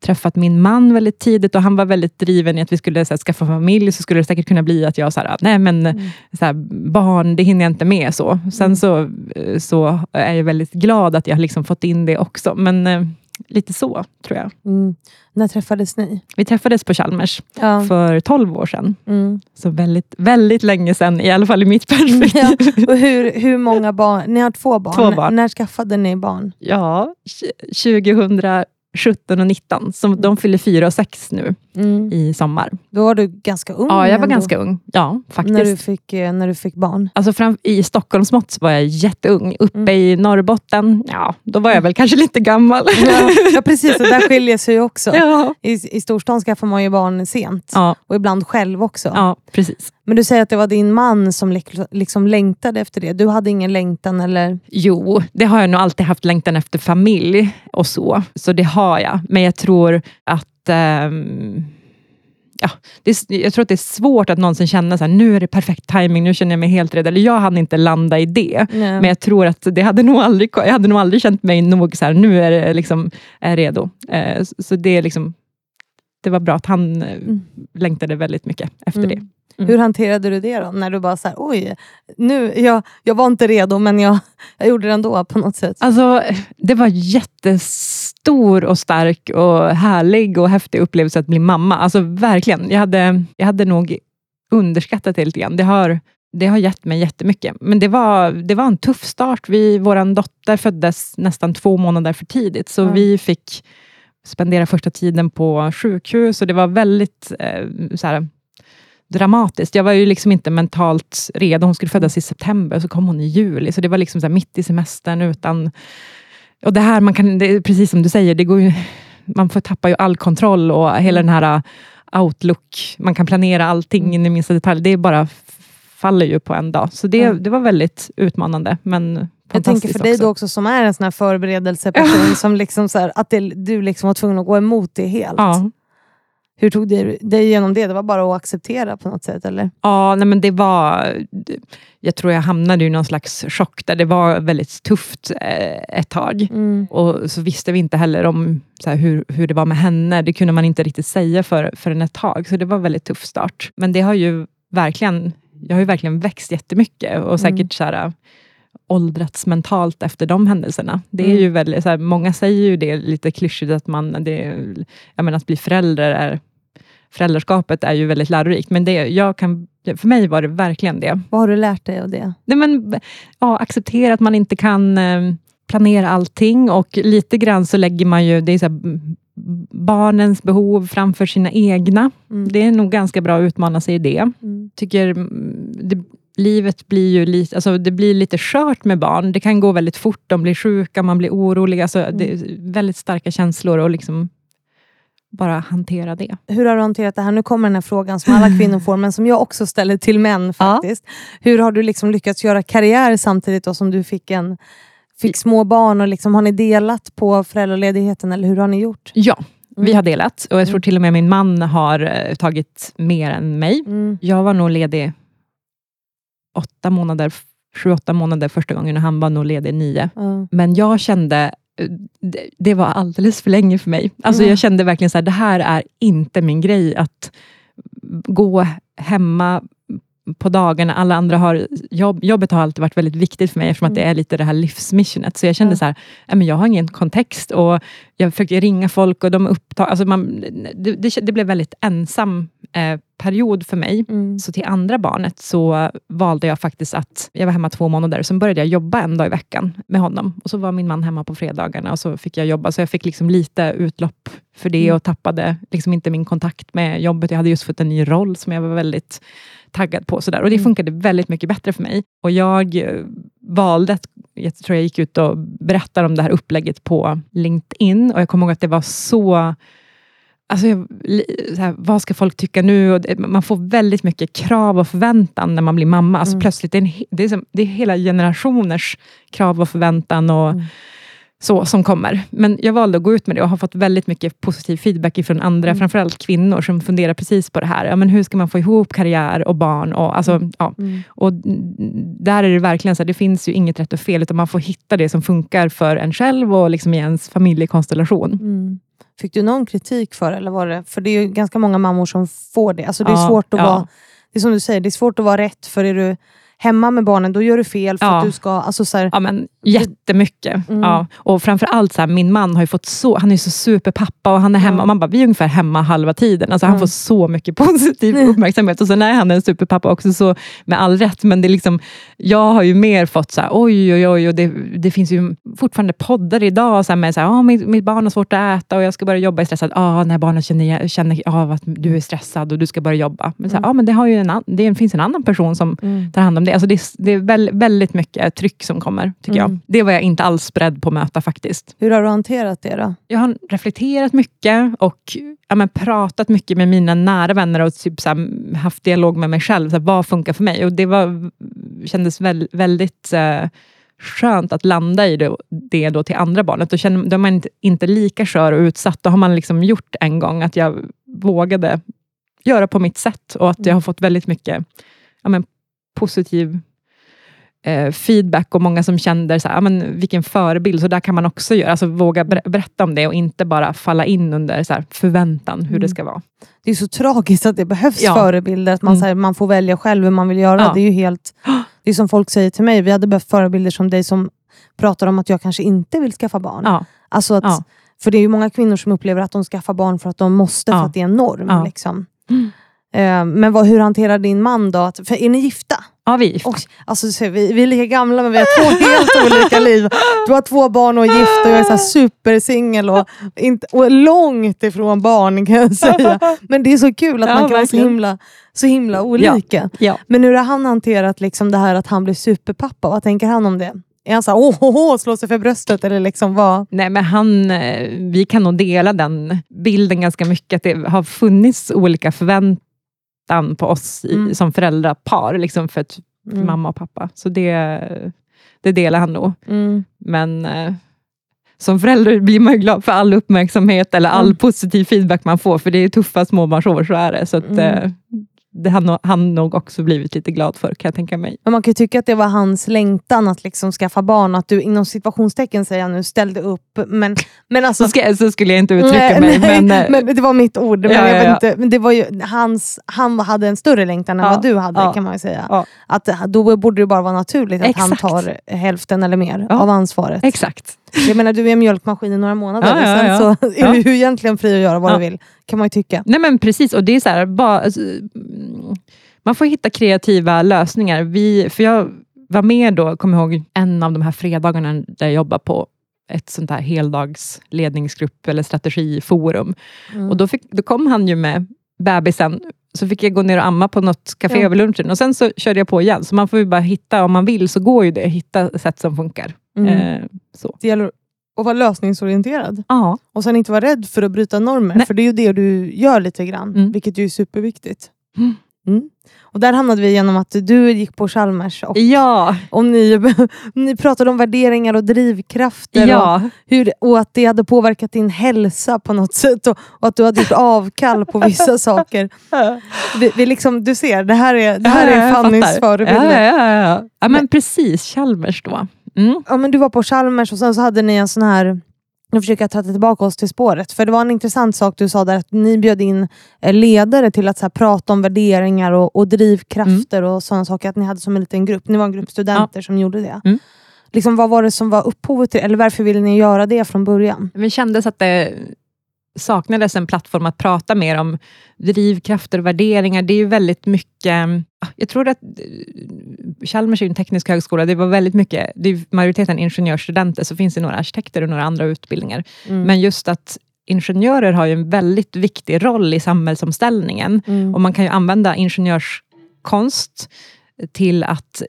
träffat min man väldigt tidigt och han var väldigt driven i att vi skulle så här, skaffa familj, så skulle det säkert kunna bli att jag så här, nej men Mm. så här, barn, det hinner jag inte med. så. Sen så, eh, så är jag väldigt glad att jag har liksom fått in det också. Men eh, lite så, tror jag. Mm. När träffades ni? Vi träffades på Chalmers Ja. för 12 år sedan. Mm. Så väldigt, väldigt länge sedan, i alla fall i mitt <laughs> perspektiv. Ja. Och hur, hur många barn? Ni har två barn. Två barn. När skaffade ni barn? Ja, 2017 och 19. Så de fyller fyra och sex nu Mm. i sommar. Då var du ganska ung. Ja, jag var ändå, ganska ung. Ja, faktiskt. När du fick, eh, när du fick barn. Alltså fram, I Stockholmsmått var jag jätteung. Uppe Mm. i Norrbotten, ja, då var jag väl kanske lite gammal. Ja, ja <laughs> precis, och där skiljer sig ju också. ja. I, I storstan skaffar man ju barn sent. Ja, Och ibland själv också. ja, precis. Men du säger att det var din man som lik- liksom längtade efter det. Du hade ingen längtan eller? Jo, det har jag nog alltid haft längtan efter familj och så. Så det har jag. Men jag tror att ehm, Ja, det jag tror att det är svårt att någonsin känna så här, nu är det perfekt timing, nu känner jag mig helt redo. Eller jag hade inte landa i det. Nej. Men jag tror att det hade nog aldrig, jag hade nog aldrig känt mig nog så här, nu är det liksom, är jag redo. Eh, så- så det är liksom, det var bra att han eh, Mm. längtade väldigt mycket efter Mm. det. Mm. Hur hanterade du det då? När du bara så här, oj, nu, jag, jag var inte redo men jag, jag gjorde det ändå på något sätt. Alltså, det var jättestor och stark och härlig och häftig upplevelse att bli mamma. Alltså verkligen. Jag hade, jag hade nog underskattat det lite grann. Det har, det har gett mig jättemycket. Men det var, det var en tuff start. Vi, vår dotter föddes nästan två månader för tidigt, så Mm. vi fick spendera första tiden på sjukhus och det var väldigt eh, så här, dramatiskt. Jag var ju liksom inte mentalt redo. Hon skulle födas i september, så kom hon i juli. Så det var liksom så mitt i semestern utan... Och det här, man kan, det är precis som du säger, det går ju, man får tappa ju all kontroll och hela den här uh, outlook, man kan planera allting in i minsta detalj. Det bara f- faller ju på en dag. Så det, Mm. det var väldigt utmanande, men Jag tänker för dig också. då också som är en sån här förberedelseperson, som liksom så här, att det, du liksom var tvungen att gå emot det helt. Ja, Hur tog du dig igenom det? Det var bara att acceptera på något sätt eller? ja nej, men det var... Jag tror jag hamnade i någon slags chock där det var väldigt tufft eh, ett tag. Mm. Och så visste vi inte heller om så här, hur, hur det var med henne. Det kunde man inte riktigt säga för, förrän ett tag. Så det var en väldigt tuff start. Men det har ju verkligen, jag har ju verkligen växt jättemycket och säkert så här, åldrats mentalt efter de händelserna. Det är Mm. ju väldigt, så här, många säger ju det lite klyschigt, att, man, det, jag menar, att bli förälder är Föräldraskapet är ju väldigt lärorikt, men det, jag kan, för mig var det verkligen det. Vad har du lärt dig av det? Nej, men, ja, acceptera att man inte kan eh, planera allting och lite grann så lägger man ju det är så här, barnens behov framför sina egna. Mm. Det är nog ganska bra att utmana sig i det. Mm. tycker mm, det, livet blir ju lite, alltså det blir lite skört med barn. Det kan gå väldigt fort, de blir sjuka, man blir orolig. Alltså Det är väldigt starka känslor och liksom bara hantera det. Hur har du hanterat det här? Nu kommer den här frågan som alla kvinnor får, men som jag också ställer till män faktiskt. Hur har du liksom lyckats göra karriär samtidigt då som du fick, en, fick små barn? Och liksom, har ni delat på föräldraledigheten eller hur har ni gjort? Ja, vi Mm. har delat och jag tror till och med min man har eh, tagit mer än mig. Mm. Jag var nog ledig åtta månader, sju, åtta månader första gången och han var nog ledig nio. Ja. Men jag kände, eh, det, det var alldeles för länge för mig. Alltså Mm. Jag kände verkligen så här, det här är inte min grej att gå hemma på dagarna, alla andra har jobb. Jobbet har alltid varit väldigt viktigt för mig, eftersom att det är lite det här livsmissionet. Så jag kände Mm. Ja. så här, "Nej, men jag har ingen kontext och jag försökte ringa folk och de upptag, alltså man, det, det, det blev väldigt ensam eh, period för mig. Mm. Så till andra barnet så valde jag faktiskt att, jag var hemma två månader, sen började jag jobba en dag i veckan med honom. Och så var min man hemma på fredagarna och så fick jag jobba. Så jag fick liksom lite utlopp för det Mm. och tappade liksom inte min kontakt med jobbet. Jag hade just fått en ny roll som jag var väldigt taggad på. Sådär. Och det Mm. funkade väldigt mycket bättre för mig. Och jag eh, valde att, jag tror jag gick ut och berättade om det här upplägget på LinkedIn. Och jag kommer ihåg att det var så Alltså, så här, vad ska folk tycka nu? Och det, man får väldigt mycket krav och förväntan när man blir mamma. Alltså, Mm. Plötsligt, det är, en, det, är som, det är hela generationers krav och förväntan och Mm. Så som kommer. Men jag valde att gå ut med det och har fått väldigt mycket positiv feedback från andra, Mm. framförallt kvinnor, som funderar precis på det här. Ja, men hur ska man få ihop karriär och barn? Och, alltså, Mm. ja. Mm. och där är det verkligen så här, det finns ju inget rätt och fel, utan man får hitta det som funkar för en själv och liksom i ens familjekonstellation. Mm. Fick du någon kritik för? Eller var det? För det är ju ganska många mammor som får det. Alltså det är Ja, svårt att ja. vara... Det är som du säger, det är svårt att vara rätt. För är du hemma med barnen, då gör du fel. För Ja. att du ska... Alltså så här, Ja, men jättemycket. Mm. Ja. Och framförallt, så här, min man har ju fått så, han är så superpappa och han är hemma. Ja. Och man bara, vi är ungefär hemma halva tiden. Alltså, Han Ja. får så mycket <laughs> positiv Mm. uppmärksamhet. Och sen är han en superpappa också, så med all rätt. Men det är liksom, jag har ju mer fått så här, oj, oj, oj. Och det, det finns ju fortfarande poddar idag så här, med så här, ah, mitt, mitt barn har svårt att äta och jag ska börja jobba. Jag är stressad. Ah, när barnen känner, känner av att du är stressad och du ska börja jobba. Men, så här, Mm. ah, men det, har ju en, det finns en annan person som mm. tar hand om det. Alltså det, är- det är väl, väldigt mycket tryck som kommer, tycker Mm. jag. Det var jag inte alls beredd på att möta faktiskt. Hur har du hanterat det då? Jag har reflekterat mycket och ja, men, pratat mycket med mina nära vänner och typ, så här, haft dialog med mig själv. Så här, vad funkar för mig? Och Det var, kändes väl, väldigt eh, skönt att landa i det, det då till andra barnet. Då, känner, då är man inte, inte lika skör och utsatt. Då har man liksom gjort en gång att jag vågade göra på mitt sätt och att jag har fått väldigt mycket ja, men, positiv eh, feedback och många som kände så här, ja, men vilken förebild. Så där kan man också göra. Alltså våga ber- berätta om det och inte bara falla in under så här, förväntan hur Mm. det ska vara. Det är så tragiskt att det behövs Ja. förebilder. Att man, Mm. så här, man får välja själv hur man vill göra. Ja. Det är ju helt... <gasps> Det är som folk säger till mig. Vi hade behövt förebilder som dig som pratar om att jag kanske inte vill skaffa barn. Ja, Alltså att. För det är ju många kvinnor som upplever att de skaffar barn för att de måste, för att det är en norm. Liksom. Mm. Eh, men vad, hur hanterar din man då? För är ni gifta? Ja vi är gifta. Oj, alltså, så, vi, vi är lika gamla men vi har två helt olika liv. Du har två barn och är gift och jag är så supersingel och, inte- och långt ifrån barn kan jag säga. Men det är så kul att Ja, man kan vara så verkligen. himla, så himla olika. Ja. Men hur har han hanterat liksom det här att han blir superpappa? Vad tänker han om det? Är han såhär, åh, åh, åh, slå sig för bröstet? Eller liksom vad? Nej, men han, eh, vi kan nog dela den bilden ganska mycket. Att det har funnits olika förväntan på oss i, Mm. som föräldrapar, liksom för, ett, för Mm. mamma och pappa. Så det, det delar han nog. Mm. Men eh, som förälder blir man ju glad för all uppmärksamhet eller all Mm. positiv feedback man får, för det är tuffa småbarnsår, så är det. Så att, Mm. eh, det nog- han nog också blivit lite glad för, kan jag tänka mig. Men man kan ju tycka att det var hans längtan att liksom skaffa barn, att du inom situationstecken säger jag nu ställde upp. Men, men alltså, Så, ska, så skulle jag inte uttrycka Nej, mig. nej, men, eh, men det var mitt ord. Men Ja, jag ja, vet ja. Inte, men det var ju hans, han hade en större längtan än vad du hade kan man ju säga. Att, då borde det bara vara naturligt att han Exakt. tar hälften eller mer av ansvaret. Exakt. Jag menar du är en mjölkmaskin i några månader Ja, sen så är du ju egentligen fri att göra vad du vill. Kan man ju tycka. Nej men precis, och det är så här, bara, alltså, man får hitta kreativa lösningar. Vi, för jag var med då, kommer ihåg, en av de här fredagarna där jag jobbade på ett sånt här heldagsledningsgrupp eller strategiforum. Mm. Och då, fick, då kom han ju med bebisen, så fick jag gå ner och amma på något café Ja. över lunchen och sen så körde jag på igen. Så man får ju bara hitta, om man vill så går ju det, hitta sätt som funkar. Mm. Eh, så. Det gäller att vara lösningsorienterad. Ja, Och sen inte vara rädd för att bryta normer. Nej. För det är ju det du gör lite grann. Mm. Vilket ju är superviktigt. Mm. Mm. Och där hamnade vi genom att du gick på Chalmers och, Ja, och ni, <laughs> ni pratade om värderingar och drivkrafter och, ja. hur, och att det hade påverkat din hälsa på något sätt och, och att du hade gjort avkall på vissa <laughs> saker. Vi, vi liksom, du ser, det här är, det här Ja, är Fannys förebilder. Ja, ja. ja men precis, Chalmers då. Mm. Ja, men du var på Chalmers och sen så hade ni en sån här nu försöker jag ta tillbaka oss till spåret. För det var en intressant sak du sa där, att ni bjöd in eh, ledare till att så här, prata om värderingar och, och drivkrafter och sådana saker. Att ni hade som en liten grupp. Ni var en grupp studenter som gjorde det. Mm. Liksom, vad var det som var upphovet till eller varför ville ni göra det från början? Vi kände att det saknades en plattform att prata mer om drivkrafter och värderingar. Det är ju väldigt mycket... Jag tror att eh, Chalmers är en teknisk högskola. Det var väldigt mycket, det är majoriteten ingenjörsstudenter, så finns det några arkitekter och några andra utbildningar. Mm. Men just att ingenjörer har ju en väldigt viktig roll i samhällsomställningen. Mm. Och man kan ju använda ingenjörskonst till att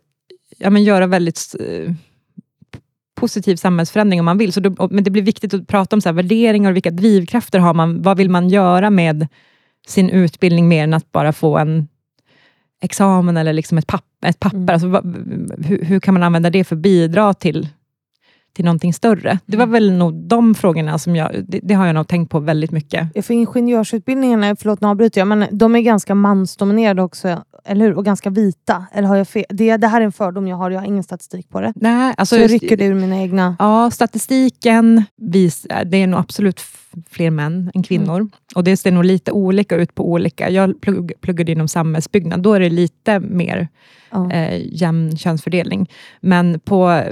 ja, men göra väldigt eh, positiv samhällsförändring om man vill. Så då, men det blir viktigt att prata om så här, värderingar och vilka drivkrafter har man. Vad vill man göra med sin utbildning mer än att bara få en examen eller liksom ett, papp, ett papper. Mm. Alltså, hur, hur kan man använda det för att bidra till, till någonting större? Det var Mm. väl nog de frågorna som jag, det, det har jag nog tänkt på väldigt mycket. För ingenjörsutbildningarna, förlåt nu avbryter jag, men de är ganska mansdominerade också, eller hur? Och ganska vita. Eller har jag fel? Det, det här är en fördom jag har, jag har ingen statistik på det. Nej, alltså, Så jag rycker det ur mina egna... Ja, statistiken visar, det är nog absolut fler män än kvinnor. Och det ser nog lite olika ut på olika. Jag plugg, pluggade inom samhällsbyggnad, då är det lite mer Ja. eh, jämn könsfördelning. Men på,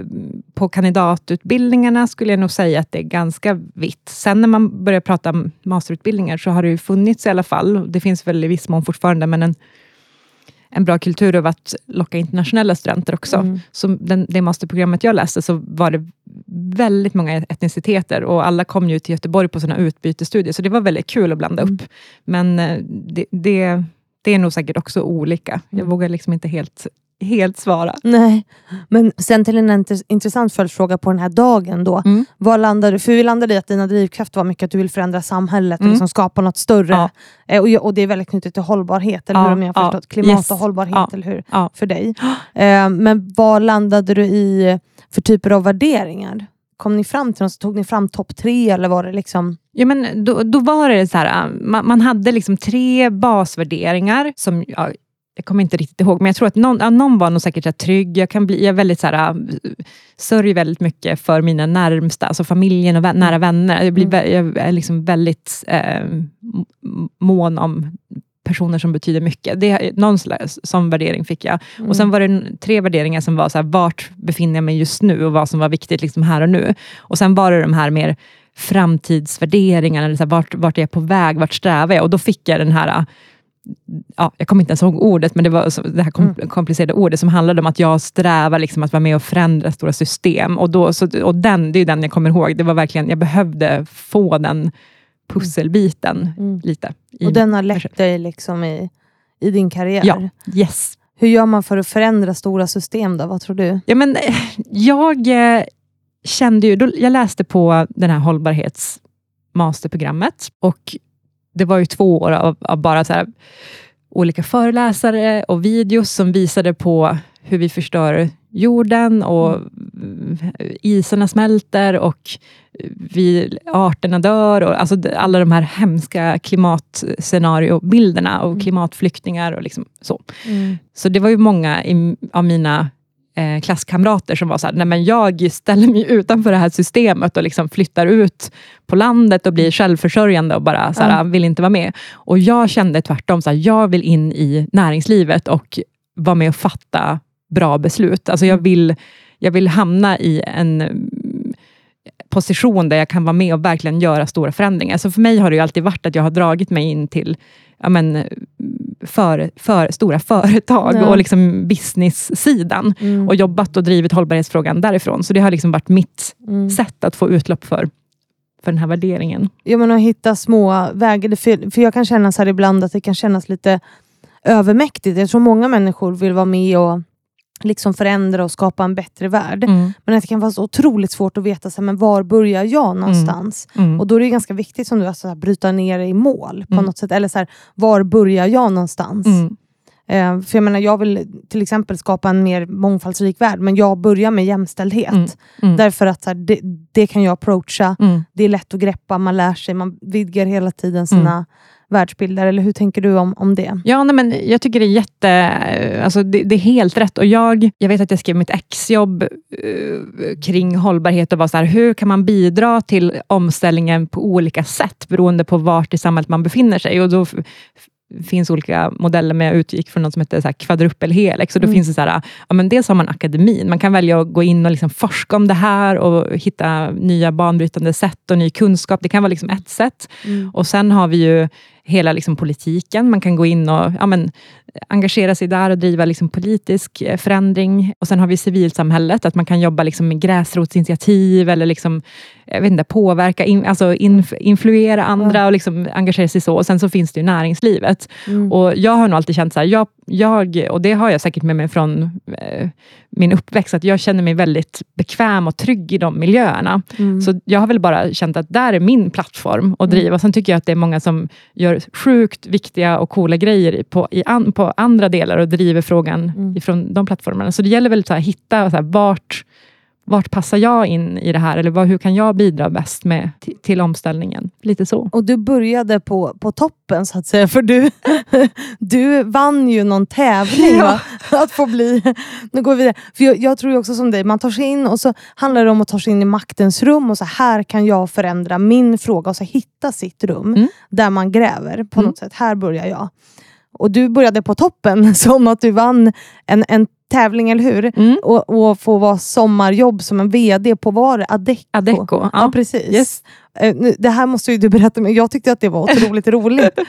på kandidatutbildningarna skulle jag nog säga att det är ganska vitt. Sen när man börjar prata om masterutbildningar så har det ju funnits i alla fall, det finns väl i viss mån fortfarande, men en, en bra kultur av att locka internationella studenter också. Mm. Så den, det masterprogrammet jag läste så var det väldigt många etniciteter och alla kom ju till Göteborg på sina utbytesstudier, så det var väldigt kul att blanda Mm. upp. Men eh, det, det, det är nog säkert också olika. Jag Mm. vågar liksom inte helt, helt svara. Nej, men sen till en intressant följdfråga på den här dagen då. Mm. Vad landade, för vi landade i att dina drivkrafter var mycket att du vill förändra samhället och Mm. liksom skapa något större. Ja. Eh, Och, och det är väldigt knutet till hållbarhet, eller Ja, hur? Om jag har förstått. Klimat yes. och hållbarhet, Ja. eller hur? Ja. För dig. Eh, men vad landade du i för typer av värderingar? Kom ni fram till något? Tog ni fram topp tre eller var det liksom... Ja, men då, då var det så här, äh, man, man hade liksom tre basvärderingar som ja, jag kommer inte riktigt ihåg, men jag tror att någon, ja, någon var nog säkert så här, trygg. Jag, kan bli, jag är väldigt så här, äh, sörjer väldigt mycket för mina närmsta, alltså familjen och vä- nära vänner. Jag, blir, vä- jag är liksom väldigt eh, mån om personer som betyder mycket. Det, någon slags, sån värdering fick jag. Och sen var det tre värderingar som var så här, vart befinner jag mig just nu och vad som var viktigt liksom här och nu. Och sen var det de här mer framtidsvärderingarna, eller så här, vart, vart är jag på väg, vart strävar jag? Och då fick jag den här Ja, jag kommer inte ens ihåg ordet, men det var det här kom, komplicerade ordet som handlade om att jag strävar liksom att vara med och förändra stora system. Och, då, så, och den, det är den jag kommer ihåg. Det var verkligen, jag behövde få den pusselbiten Mm. lite. i- Och den har lett dig liksom i, i din karriär. Ja, yes. Hur gör man för att förändra stora system då? Vad tror du? Ja, men, eh, jag eh, kände ju, då, jag läste på den här hållbarhetsmasterprogrammet och det var ju två år av, av bara så här, olika föreläsare och videos som visade på hur vi förstör jorden och mm, isarna smälter och vi, arterna dör. Och, alltså alla de här hemska klimatscenariobilderna och klimatflyktingar och liksom så. Så det var ju många i, av mina eh, klasskamrater som var så här, nej men jag ställer mig utanför det här systemet och liksom flyttar ut på landet och blir självförsörjande och bara så här, Ja. vill inte vara med. Och jag kände tvärtom, så här, jag vill in i näringslivet och vara med och fatta bra beslut. Alltså jag vill, jag vill hamna i en mm, position där jag kan vara med och verkligen göra stora förändringar. Så för mig har det ju alltid varit att jag har dragit mig in till ja, men, för, för stora företag Ja. och liksom business-sidan Mm. och jobbat och drivit hållbarhetsfrågan därifrån. Så det har liksom varit mitt Mm. sätt att få utlopp för, för den här värderingen. Ja, men att hitta små vägar. För, för jag kan känna så här ibland att det kan kännas lite övermäktigt. Jag tror många människor vill vara med och liksom förändra och skapa en bättre värld. Mm. Men att det kan vara så otroligt svårt att veta så här, men var börjar jag någonstans. Mm. Och då är det ganska viktigt som du alltså, så här, bryta ner det i mål på Mm. något sätt. Eller så här, var börjar jag någonstans? Mm. Eh, för jag menar, jag vill till exempel skapa en mer mångfaldsrik värld, men jag börjar med jämställdhet. Mm, mm. Därför att så här, det, det kan jag approacha, Mm. det är lätt att greppa, man lär sig, man vidgar hela tiden sina Mm. Världsbilder. Eller hur tänker du om, om det? Ja, nej, men jag tycker det är jätte... Alltså det, det är helt rätt. Och jag, jag vet att jag skrev mitt exjobb eh, kring hållbarhet och var så här, hur kan man bidra till omställningen på olika sätt beroende på vart i samhället man befinner sig. Och då finns olika modeller, men jag utgick från något som heter så här kvadrupelhelix. Och då Mm. finns det så här, ja, men dels har man akademin. Man kan välja att gå in och liksom forska om det här och hitta nya banbrytande sätt och ny kunskap. Det kan vara liksom ett sätt. Och sen har vi ju hela liksom politiken. Man kan gå in och ja, men, engagera sig där och driva liksom politisk eh, förändring. Och sen har vi civilsamhället, att man kan jobba liksom med gräsrotsinitiativ eller liksom, jag vet inte, påverka, in, alltså inf, influera andra och liksom engagera sig så. Och sen så finns det ju näringslivet. Mm. Och Jag har nog alltid känt så här, jag, jag, och det har jag säkert med mig från eh, min uppväxt, att jag känner mig väldigt bekväm och trygg i de miljöerna. Mm. Så jag har väl bara känt att där är min plattform att driva. Sen tycker jag att det är många som gör sjukt viktiga och coola grejer på, i an, på andra delar och driver frågan Mm. ifrån de plattformarna. Så det gäller väl att hitta så här, vart, vart passar jag in i det här? Eller vad, hur kan jag bidra bäst med, till, till omställningen? Lite så. Och du började på, på toppen så att säga, för du, <laughs> du vann ju någon tävling. <laughs> Va? Att få bli... Nu går vi vidare. För jag, jag tror ju också som dig, man tar sig in och så handlar det om att ta sig in i maktens rum och så här kan jag förändra min fråga och så hitta sitt rum Mm. där man gräver på Mm. något sätt. Här börjar jag. Och du började på toppen <laughs> som att du vann en, en tävling, eller hur? Mm. Och, och få vara sommarjobb som en VD på var? Adecco. Adecco, Ja, ja. precis. Yes. Eh, det här måste ju du berätta, men jag tyckte att det var <laughs> otroligt roligt.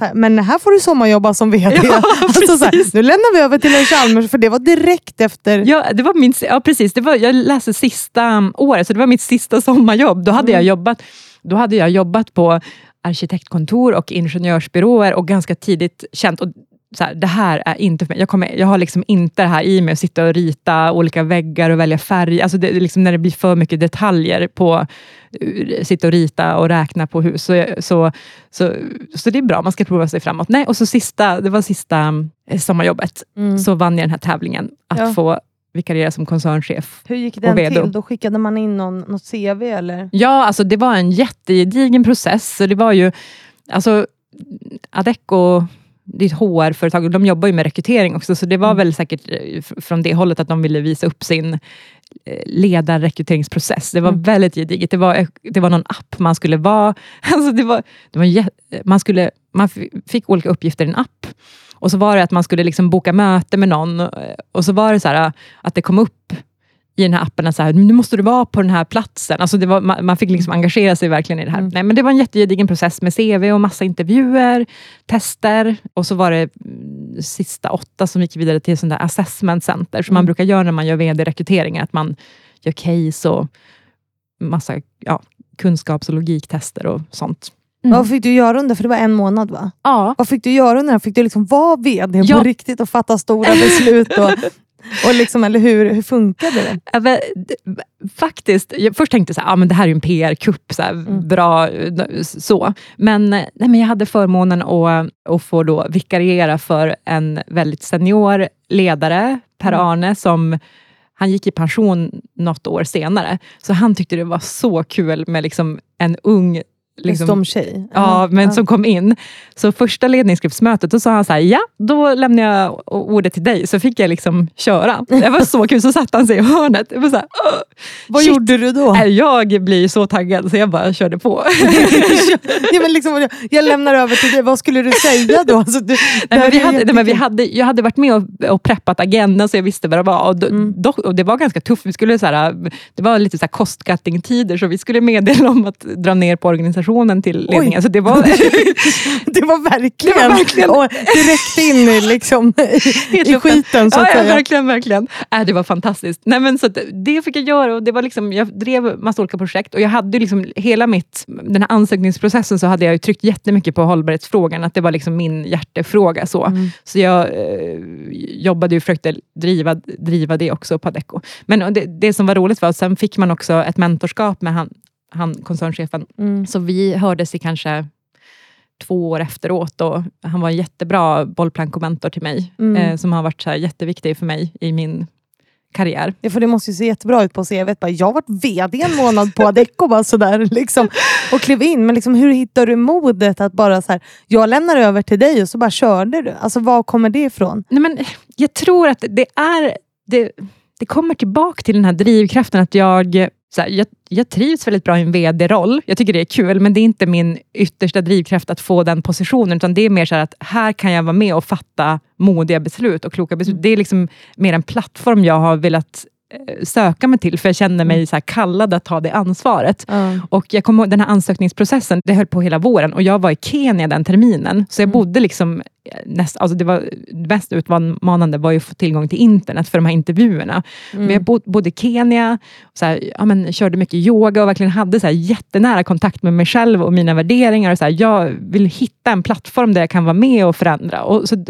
Här, men här får du sommarjobba som VD. <laughs> Ja, alltså så här, nu lämnar vi över till en Chalmers, för det var direkt efter. Ja, det var min, ja precis. Det var, jag läste sista året, så det var mitt sista sommarjobb. Då hade, jag, jobbat, då hade jag jobbat på arkitektkontor och ingenjörsbyråer och ganska tidigt känt, och så här, det här är inte för mig. Jag, kommer, jag har liksom inte det här i mig att sitta och rita olika väggar och välja färg. Alltså det, liksom när det blir för mycket detaljer på uh, sitta och rita och räkna på hus. Så, så, så, så det är bra, man ska prova sig framåt. Nej, och så sista, det var sista eh, sommarjobbet, Mm. så vann jag den här tävlingen. Att Ja. få vikariera som koncernchef. Hur gick den till? Då skickade man in någon, något CV eller? Ja, alltså det var en jättegedigen process. Så det var ju, alltså, Adecco, ett HR-företag de jobbar ju med rekrytering också, så det var väl säkert eh, fr- från det hållet att de ville visa upp sin eh, ledarrekryteringsprocess. Det var Mm. väldigt gediget. Det var, det var någon app man skulle vara... <laughs> Alltså det var, det var man, skulle, man fick olika uppgifter i en app. Och så var det att man skulle liksom boka möte med någon och, och så var det så här, att det kom upp i den här appen att så här, nu måste du vara på den här platsen. Alltså var, man, man fick liksom engagera sig verkligen i det här. Mm. Nej, men det var en jättegedigen process med CV och massa intervjuer, tester och så var det mm, sista åtta som gick vidare till sån där assessment center, som man Mm. brukar göra när man gör vd-rekryteringar, att man gör case och massa ja, kunskaps och logiktester och sånt. Mm. Vad fick du göra under, för det var en månad va? Ja, Vad fick du göra under den? Fick du liksom vara VD Ja. på riktigt och fatta stora beslut? Och, och liksom, eller hur, hur funkade det? Faktiskt, jag först tänkte här, ah, men det här är en PR-kupp, så här, Mm. bra så. Men, eh, nej, men jag hade förmånen att, att få då vikariera för en väldigt senior ledare, Per-Arne, som han gick i pension något år senare. Så han tyckte det var så kul med liksom en ung Liksom, liksom, tjej? Ja, men som kom in. Så första ledningsgruppsmötet, då sa han så här, ja, då lämnar jag ordet till dig. Så fick jag liksom köra. Det var så kul. Så satte han sig i hörnet. Det var så här, "Åh, Vad shit." gjorde du då? Nej, Jag blir så taggad så jag bara körde på. <laughs> ja, men liksom, jag lämnar över till dig, vad skulle du säga då? Alltså, du, Nej, men vi hade, nej, men vi hade, jag hade varit med och, och preppat agendan så jag visste vad det var. Och, do, Mm. dock- och Det var ganska tufft. Vi skulle så här, det var lite så här cost-cutting-tider så vi skulle meddela om att dra ner på organisationen till ledningen. Så det var, <laughs> det var verkligen, Det var verkligen- Och direkt in i, liksom, <laughs> i, skiten så att ja, ja, verkligen, verkligen. Äh, det var fantastiskt. Nej, men så det fick jag göra och det var liksom, jag drev massa olika projekt och jag hade liksom hela mitt, den här ansökningsprocessen så hade jag ju tryckt jättemycket på hållbarhetsfrågan, att det var liksom min hjärtefråga. Så, Mm. så jag eh, jobbade och försökte driva, driva det också på Adecco. Men det, det som var roligt var att sen fick man också ett mentorskap med han, han koncernchefen Mm. så vi hördes i kanske två år efteråt. Och han var en jättebra bollplank-mentor till mig, Mm. eh, som har varit så här jätteviktig för mig i min karriär. Ja, för det måste ju se jättebra ut på CV. Bara, jag har varit VD en månad på Adecco bara sådär, liksom, och klev in. Men liksom, hur hittar du modet att bara så här, jag lämnar över till dig och så bara körde du? Alltså var kommer det ifrån? Nej, men jag tror att det är... Det, det kommer tillbaka till den här drivkraften att jag, så här, jag, jag trivs väldigt bra i en VD-roll. Jag tycker det är kul, men det är inte min yttersta drivkraft att få den positionen, utan det är mer så här att här kan jag vara med och fatta modiga beslut och kloka beslut. Det är liksom mer en plattform jag har velat söka mig till, för jag känner mig så här kallad att ta det ansvaret. Och jag kommer ihåg den här ansökningsprocessen, det höll på hela våren och jag var i Kenya den terminen. Så jag Mm. bodde liksom, eh, näst, alltså det, var, det mest utmanande var ju att få tillgång till internet för de här intervjuerna. Mm. Men jag bod, bodde i Kenya, så här, ja, men, körde mycket yoga och verkligen hade så här, jättenära kontakt med mig själv och mina värderingar. Och så här, jag vill hitta en plattform där jag kan vara med och förändra. Och så,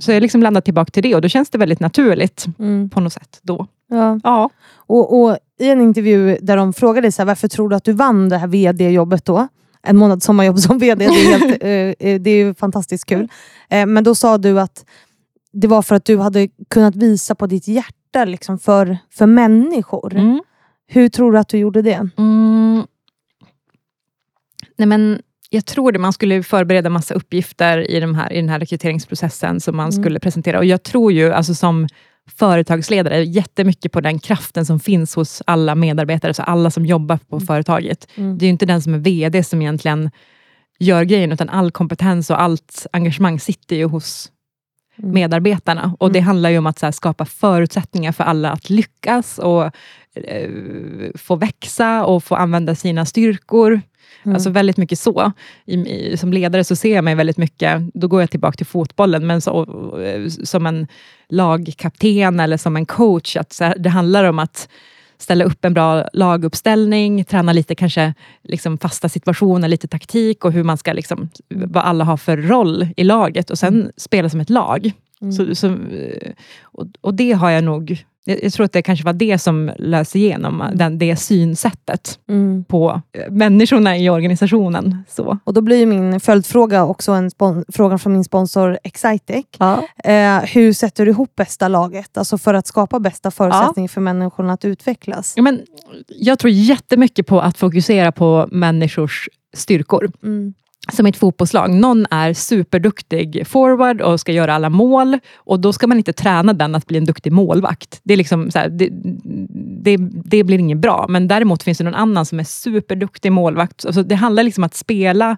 så jag liksom landat tillbaka till det och då känns det väldigt naturligt Mm. på något sätt. då. Ja. Ja. Och, och I en intervju där de frågade så här, varför tror du att du vann det här VD-jobbet då? En månad sommarjobb som VD, det är, helt, <laughs> eh, eh, det är ju fantastiskt kul. Eh, men då sa du att det var för att du hade kunnat visa på ditt hjärta liksom för, för människor. Mm. Hur tror du att du gjorde det? Mm. Nej, men jag tror det. Man skulle förbereda massa uppgifter i, de här, i den här rekryteringsprocessen som man Mm. skulle presentera. Och Jag tror ju alltså som företagsledare jättemycket på den kraften som finns hos alla medarbetare, så alla som jobbar på företaget. Mm. Det är ju inte den som är VD som egentligen gör grejen, utan all kompetens och allt engagemang sitter ju hos Mm. medarbetarna. Och Det handlar ju om att här, skapa förutsättningar för alla att lyckas och få växa och få använda sina styrkor. Mm. Alltså väldigt mycket så. I, i, som ledare så ser jag mig väldigt mycket, då går jag tillbaka till fotbollen, men så, eh, som en lagkapten eller som en coach. Att så det handlar om att ställa upp en bra laguppställning, träna lite kanske liksom fasta situationer, lite taktik och hur man ska, liksom, vad alla har för roll i laget och sen spela som ett lag. Mm. Så, så, eh, och, och det har jag nog, jag, tror att det kanske var det som lös igenom, den, det synsättet Mm. på eh, människorna i organisationen. Så. Och då blir min följdfråga också en fråga från min sponsor Excitec. Eh, hur sätter du ihop bästa laget? Alltså för att skapa bästa förutsättningar för människorna att utvecklas. Ja, men, jag tror jättemycket på att fokusera på människors styrkor. Mm. Som i ett fotbollslag. Någon är superduktig forward och ska göra alla mål. Och Då ska man inte träna den att bli en duktig målvakt. Det, är liksom så här, det, det, det blir inget bra. Men däremot finns det någon annan som är superduktig målvakt. Alltså, det handlar liksom om att spela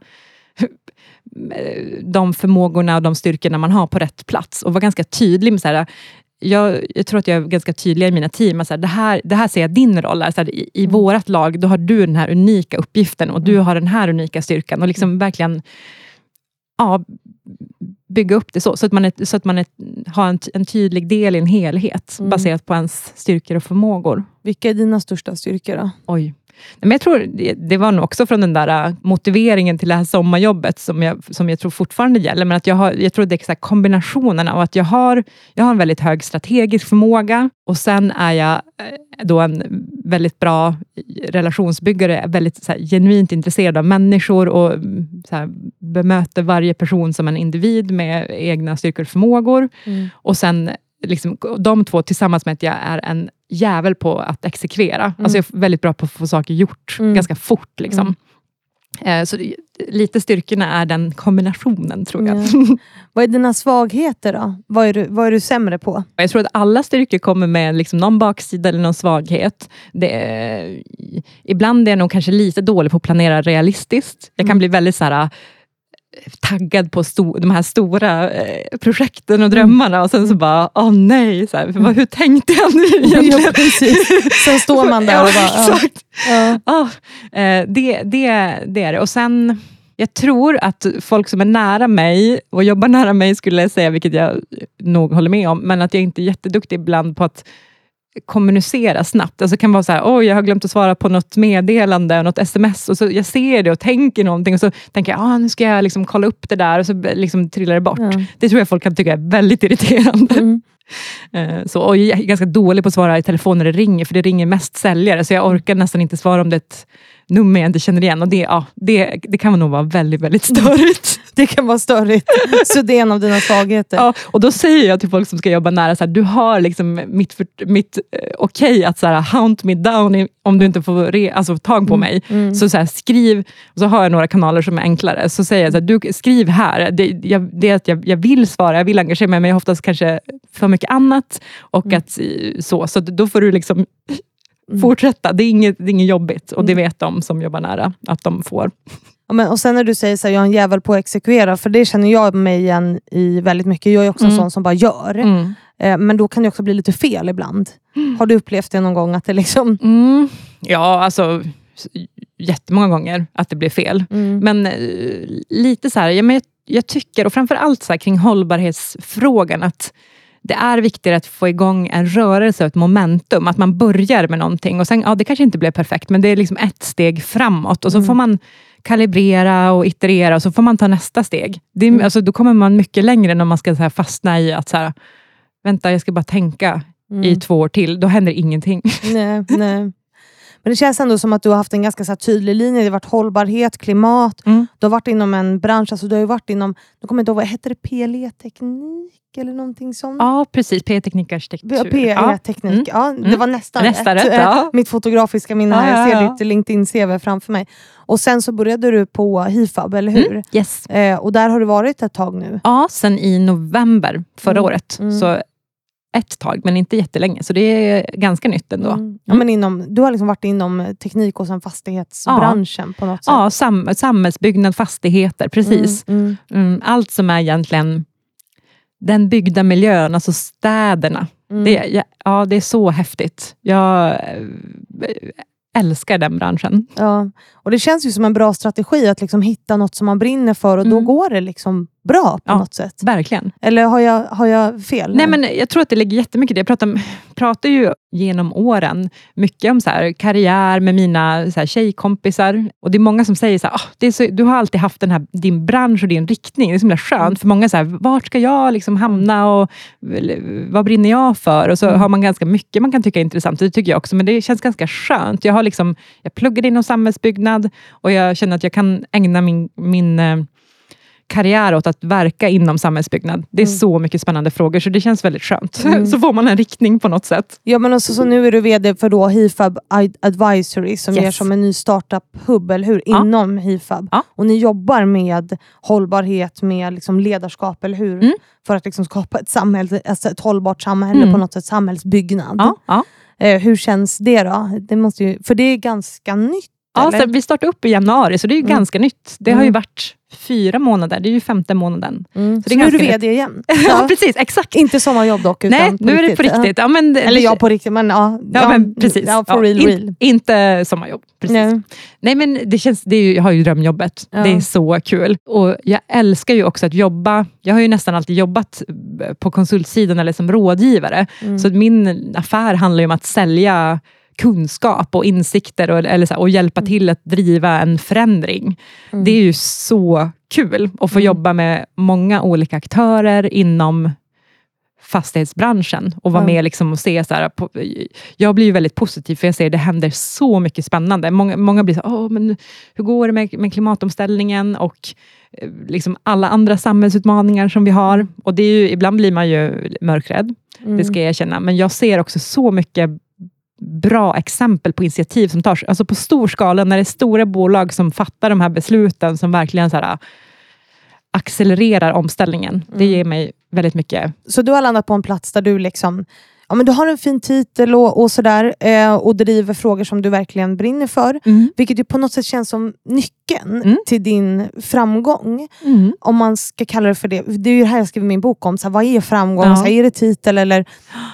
eh, de förmågorna och de styrkorna man har på rätt plats. Och vara ganska tydlig med så här, jag, jag tror att jag är ganska tydlig i mina team. att Så här, det, här, det här ser jag din roll är. Så här, I i Mm. vårt lag, då har du den här unika uppgiften och du har den här unika styrkan. Och liksom verkligen ja, bygga upp det så, så att man, är, så att man är, har en, en tydlig del i en helhet, Mm. baserat på ens styrkor och förmågor. Vilka är dina största styrkor då? Oj. Men jag tror det, var nog också från den där äh, motiveringen till det här sommarjobbet, som jag, som jag tror fortfarande gäller. Men att jag, har, jag tror det är kombinationen av att jag har, jag har en väldigt hög strategisk förmåga och sen är jag eh, då en väldigt bra relationsbyggare, väldigt här, genuint intresserad av människor och mm, så här, bemöter varje person som en individ med egna styrkor och förmågor. Mm. Och sen liksom, de två tillsammans med att jag är en jävel på att exekvera. Alltså jag är väldigt bra på att få saker gjort Mm. ganska fort. Liksom. Eh, Så lite styrkorna är den kombinationen tror jag. Ja. <laughs> Vad är dina svagheter då? Vad är du, vad är du sämre på? Jag tror att alla styrkor kommer med liksom någon baksida eller någon svaghet. Är, ibland är jag nog kanske lite dålig på att planera realistiskt. Jag kan Mm. bli väldigt så här, taggad på sto, de här stora eh, projekten och drömmarna och sen så bara, åh nej, så här, vad, hur tänkte jag nu egentligen? Ja, precis. Sen står man där och <laughs> bara... Ja, exakt. Ja. Ja, eh, det, det, det är det. Och sen, jag tror att folk som är nära mig och jobbar nära mig skulle säga, vilket jag nog håller med om, men att jag inte är jätteduktig ibland på att kommunicera snabbt. Alltså det kan vara så här, oj jag har glömt att svara på något meddelande, något sms. Och så jag ser det och tänker någonting och så tänker jag, ah, nu ska jag liksom kolla upp det där och så liksom trillar det bort. Ja. Det tror jag folk kan tycka är väldigt irriterande. Mm. <laughs> Eh, Så, och jag är ganska dålig på att svara i telefon när det ringer, för det ringer mest säljare, så jag orkar nästan inte svara om det är ett nummer jag inte känner igen. Och det, ja, det, det kan nog vara väldigt, väldigt störigt. <laughs> Det kan vara störigt. Så det är en av dina svagheter. Ja, och då säger jag till folk som ska jobba nära, så här, du har liksom mitt, för- mitt eh, okej att så här, hunt me down om du inte får re, alltså, tag på mig. Så, så här, skriv, och så har jag några kanaler som är enklare. Så säger jag, så här, du, skriv här. Det, jag, det är att jag, jag vill svara, jag vill engagera mig, men jag har oftast kanske för mycket annat. Och att, eh, så, så då får du liksom fortsätta. Det är, inget, det är inget jobbigt och det vet de som jobbar nära att de får. Ja, men, och sen när du säger att jag är en jävel på att exekvera, för det känner jag mig igen i väldigt mycket. Jag är också en sån som bara gör. Mm. Eh, men då kan det också bli lite fel ibland. Har du upplevt det någon gång? att det liksom... Mm. Ja, alltså jättemånga gånger att det blir fel. Mm. Men eh, lite så här, ja, men jag, jag tycker, och framförallt så här, kring hållbarhetsfrågan, att det är viktigare att få igång en rörelse och ett momentum. Att man börjar med någonting och sen, ja det kanske inte blev perfekt, men det är liksom ett steg framåt. Och så får man kalibrera och iterera och så får man ta nästa steg. Det är, alltså, då kommer man mycket längre än om man ska så här, fastna i att så här, vänta, jag ska bara tänka i två år till. Då händer ingenting. Nej, nej. Men det känns ändå som att du har haft en ganska så tydlig linje. Det har varit hållbarhet, klimat. Mm. Du har varit inom en bransch, alltså du har ju varit inom, jag kommer inte ihåg, vad hette det PLE-teknik eller någonting sånt? Ja, precis. P-teknik arkitektur. PLE-teknik, Mm. ja, det Mm. var nästan, Nästan rätt. rätt, Eh, ja. Mitt fotografiska minne här, Ja, jag ja, ser ja. ditt LinkedIn-CV framför mig. Och sen så började du på Hifab, eller hur? Mm. Yes. Eh, och där har du varit ett tag nu. Ja, sen i november förra Mm. året. Mm. Så ett tag, men inte jättelänge. Så det är ganska nytt ändå. Mm. Ja, men inom, du har liksom varit inom teknik och sen fastighetsbranschen på något sätt. Ja, sam samhällsbyggnad, fastigheter, precis. Mm, mm. Mm, allt som är egentligen den byggda miljön, alltså städerna. Mm. Det, ja, ja, det är så häftigt. Jag eh, älskar den branschen. Ja. Och Det känns ju som en bra strategi att liksom hitta något som man brinner för och då Mm. går det liksom bra på Ja. något sätt. Verkligen. Eller har jag, har jag fel? Nej, men jag tror att det ligger jättemycket i det. Jag pratar, pratar ju genom åren mycket om så här, karriär med mina så här, tjejkompisar. Och det är många som säger så här, är så, du har alltid haft den här, din bransch och din riktning. Det är så himla skönt. För många så här, vart ska jag liksom hamna och eller, vad brinner jag för? Och så har man ganska mycket man kan tycka är intressant. Det tycker jag också, men det känns ganska skönt. Jag, har liksom, jag pluggade inom samhällsbyggnad och jag känner att jag kan ägna min, min eh, karriär åt att verka inom samhällsbyggnad. Det är så mycket spännande frågor, så det känns väldigt skönt. <laughs> så får man en riktning på något sätt. Ja, men också, så nu är du VD för då Hifab Ad- Advisory som Yes. är som en ny startup-hub, eller hur? Ja. Inom Hifab. Ja. Och ni jobbar med hållbarhet, med liksom ledarskap, eller hur? Mm. För att liksom skapa ett, samhälle, alltså ett hållbart samhälle, Mm. på något sätt samhällsbyggnad. Ja, ja. Eh, hur känns det då? Det måste ju, för det är ganska nytt, Ja, vi startade upp i januari, så det är ju Mm. ganska nytt. Det har ju Mm. varit fyra månader, det är ju femte månaden. Mm. Så Så, nu är du VD igen? <laughs> Ja, Ja. precis, exakt. Inte sommarjobb dock, utan Nej, nu är det på riktigt. Ja, men, Ja. Eller ja, på riktigt, men ja. Ja, men precis. Ja, for Ja, real, in- real. Inte sommarjobb. Precis. Nej. Nej, men det känns, det är jag har ju drömjobbet. Ja. Det är så kul. Och Jag älskar ju också att jobba. Jag har ju nästan alltid jobbat eh, på konsultsidan eller som rådgivare. Mm. Så min affär handlar ju om att sälja kunskap och insikter och, eller så här, och hjälpa Mm. till att driva en förändring. Det är ju så kul att få Mm. jobba med många olika aktörer inom fastighetsbranschen och vara Ja. med liksom och se så här, på, jag blir ju väldigt positiv för jag ser att det händer så mycket spännande. Många, många blir så här, Åh, men hur går det med, med klimatomställningen och eh, liksom alla andra samhällsutmaningar som vi har. Och det är ju, ibland blir man ju mörkrädd, Mm. det ska jag erkänna. Men jag ser också så mycket bra exempel på initiativ som tas alltså på stor skala, när det är stora bolag som fattar de här besluten som verkligen så här, accelererar omställningen. Det Mm. ger mig väldigt mycket. Så du har landat på en plats där du liksom Ja, men du har en fin titel och, och sådär eh, och driver frågor som du verkligen brinner för. Vilket ju på något sätt känns som nyckeln Mm. till din framgång. Mm. Om man ska kalla det för det. Det är ju det här jag skriver min bok om. Så vad är framgång? Ja. Så är det titel? Eller,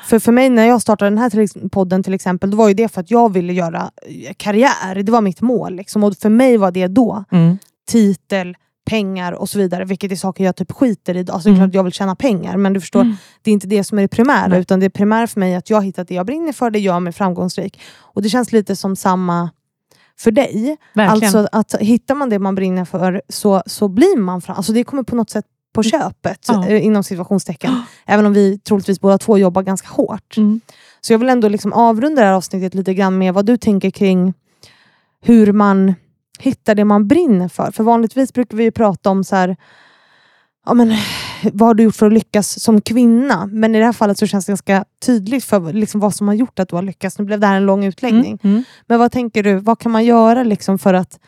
för, för mig när jag startade den här podden till exempel, då var ju det för att jag ville göra eh, karriär. Det var mitt mål. Liksom. Och för mig var det då Mm. titel, pengar och så vidare. Vilket är saker jag typ skiter i. Alltså, det är Mm. klart jag vill tjäna pengar men du förstår, Mm. det är inte det som är det primära. Nej. Utan det primära för mig är att jag har hittat det jag brinner för, det gör mig framgångsrik. Och det känns lite som samma för dig. Verkligen. Alltså att hittar man det man brinner för så, så blir man fram. Alltså det kommer på något sätt på köpet, Ja. eh, inom situationstecken. <gasps> Även om vi troligtvis båda två jobbar ganska hårt. Mm. Så jag vill ändå liksom avrunda det här avsnittet lite grann med vad du tänker kring hur man hittar det man brinner för. För vanligtvis brukar vi ju prata om så här, ja, men, vad har du gjort för att lyckas som kvinna? Men i det här fallet så känns det ganska tydligt för liksom vad som har gjort att du har lyckats. Nu blev det här en lång utläggning. Mm, mm. Men vad tänker du, vad kan man göra liksom för, att,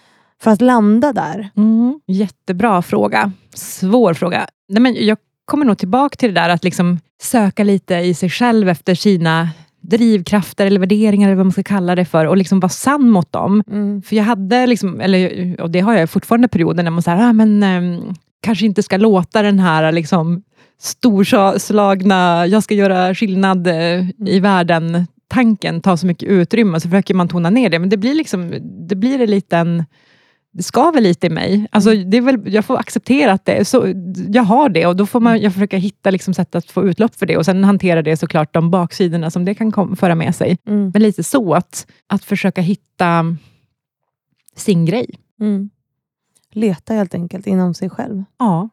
för att landa där? Mm. Jättebra fråga. Svår fråga. Nej, men jag kommer nog tillbaka till det där att liksom söka lite i sig själv efter sina drivkrafter eller värderingar, eller vad man ska kalla det för, och liksom vara sann mot dem. Mm. För jag hade, liksom, eller, och det har jag fortfarande perioder när man säger, ah, men ehm, kanske inte ska låta den här liksom, storslagna, jag ska göra skillnad eh, i världen, tanken ta så mycket utrymme, så försöker man tona ner det, men det blir, liksom, det blir en liten det skaver lite i mig. Alltså, det är väl, jag får acceptera att det så, jag har det och då får man, jag försöka hitta liksom sätt att få utlopp för det och sen hantera det såklart, de baksidorna som det kan kom, föra med sig. Mm. Men lite så, att, att försöka hitta sin grej. Mm. Leta helt enkelt inom sig själv. Ja.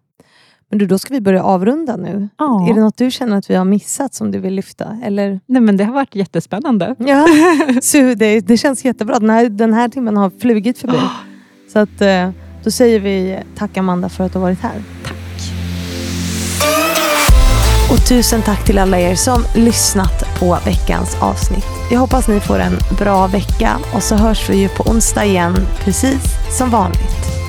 Men du, då ska vi börja avrunda nu. ja. Är det något du känner att vi har missat som du vill lyfta? Eller? Nej, men det har varit jättespännande. Ja, <laughs> så det, det känns jättebra. Den här, den här timmen har flugit förbi. Så att, eh, då säger vi tack Amanda för att du har varit här. Tack. Och tusen tack till alla er som lyssnat på veckans avsnitt. Jag hoppas ni får en bra vecka och så hörs vi ju på onsdag igen, precis som vanligt.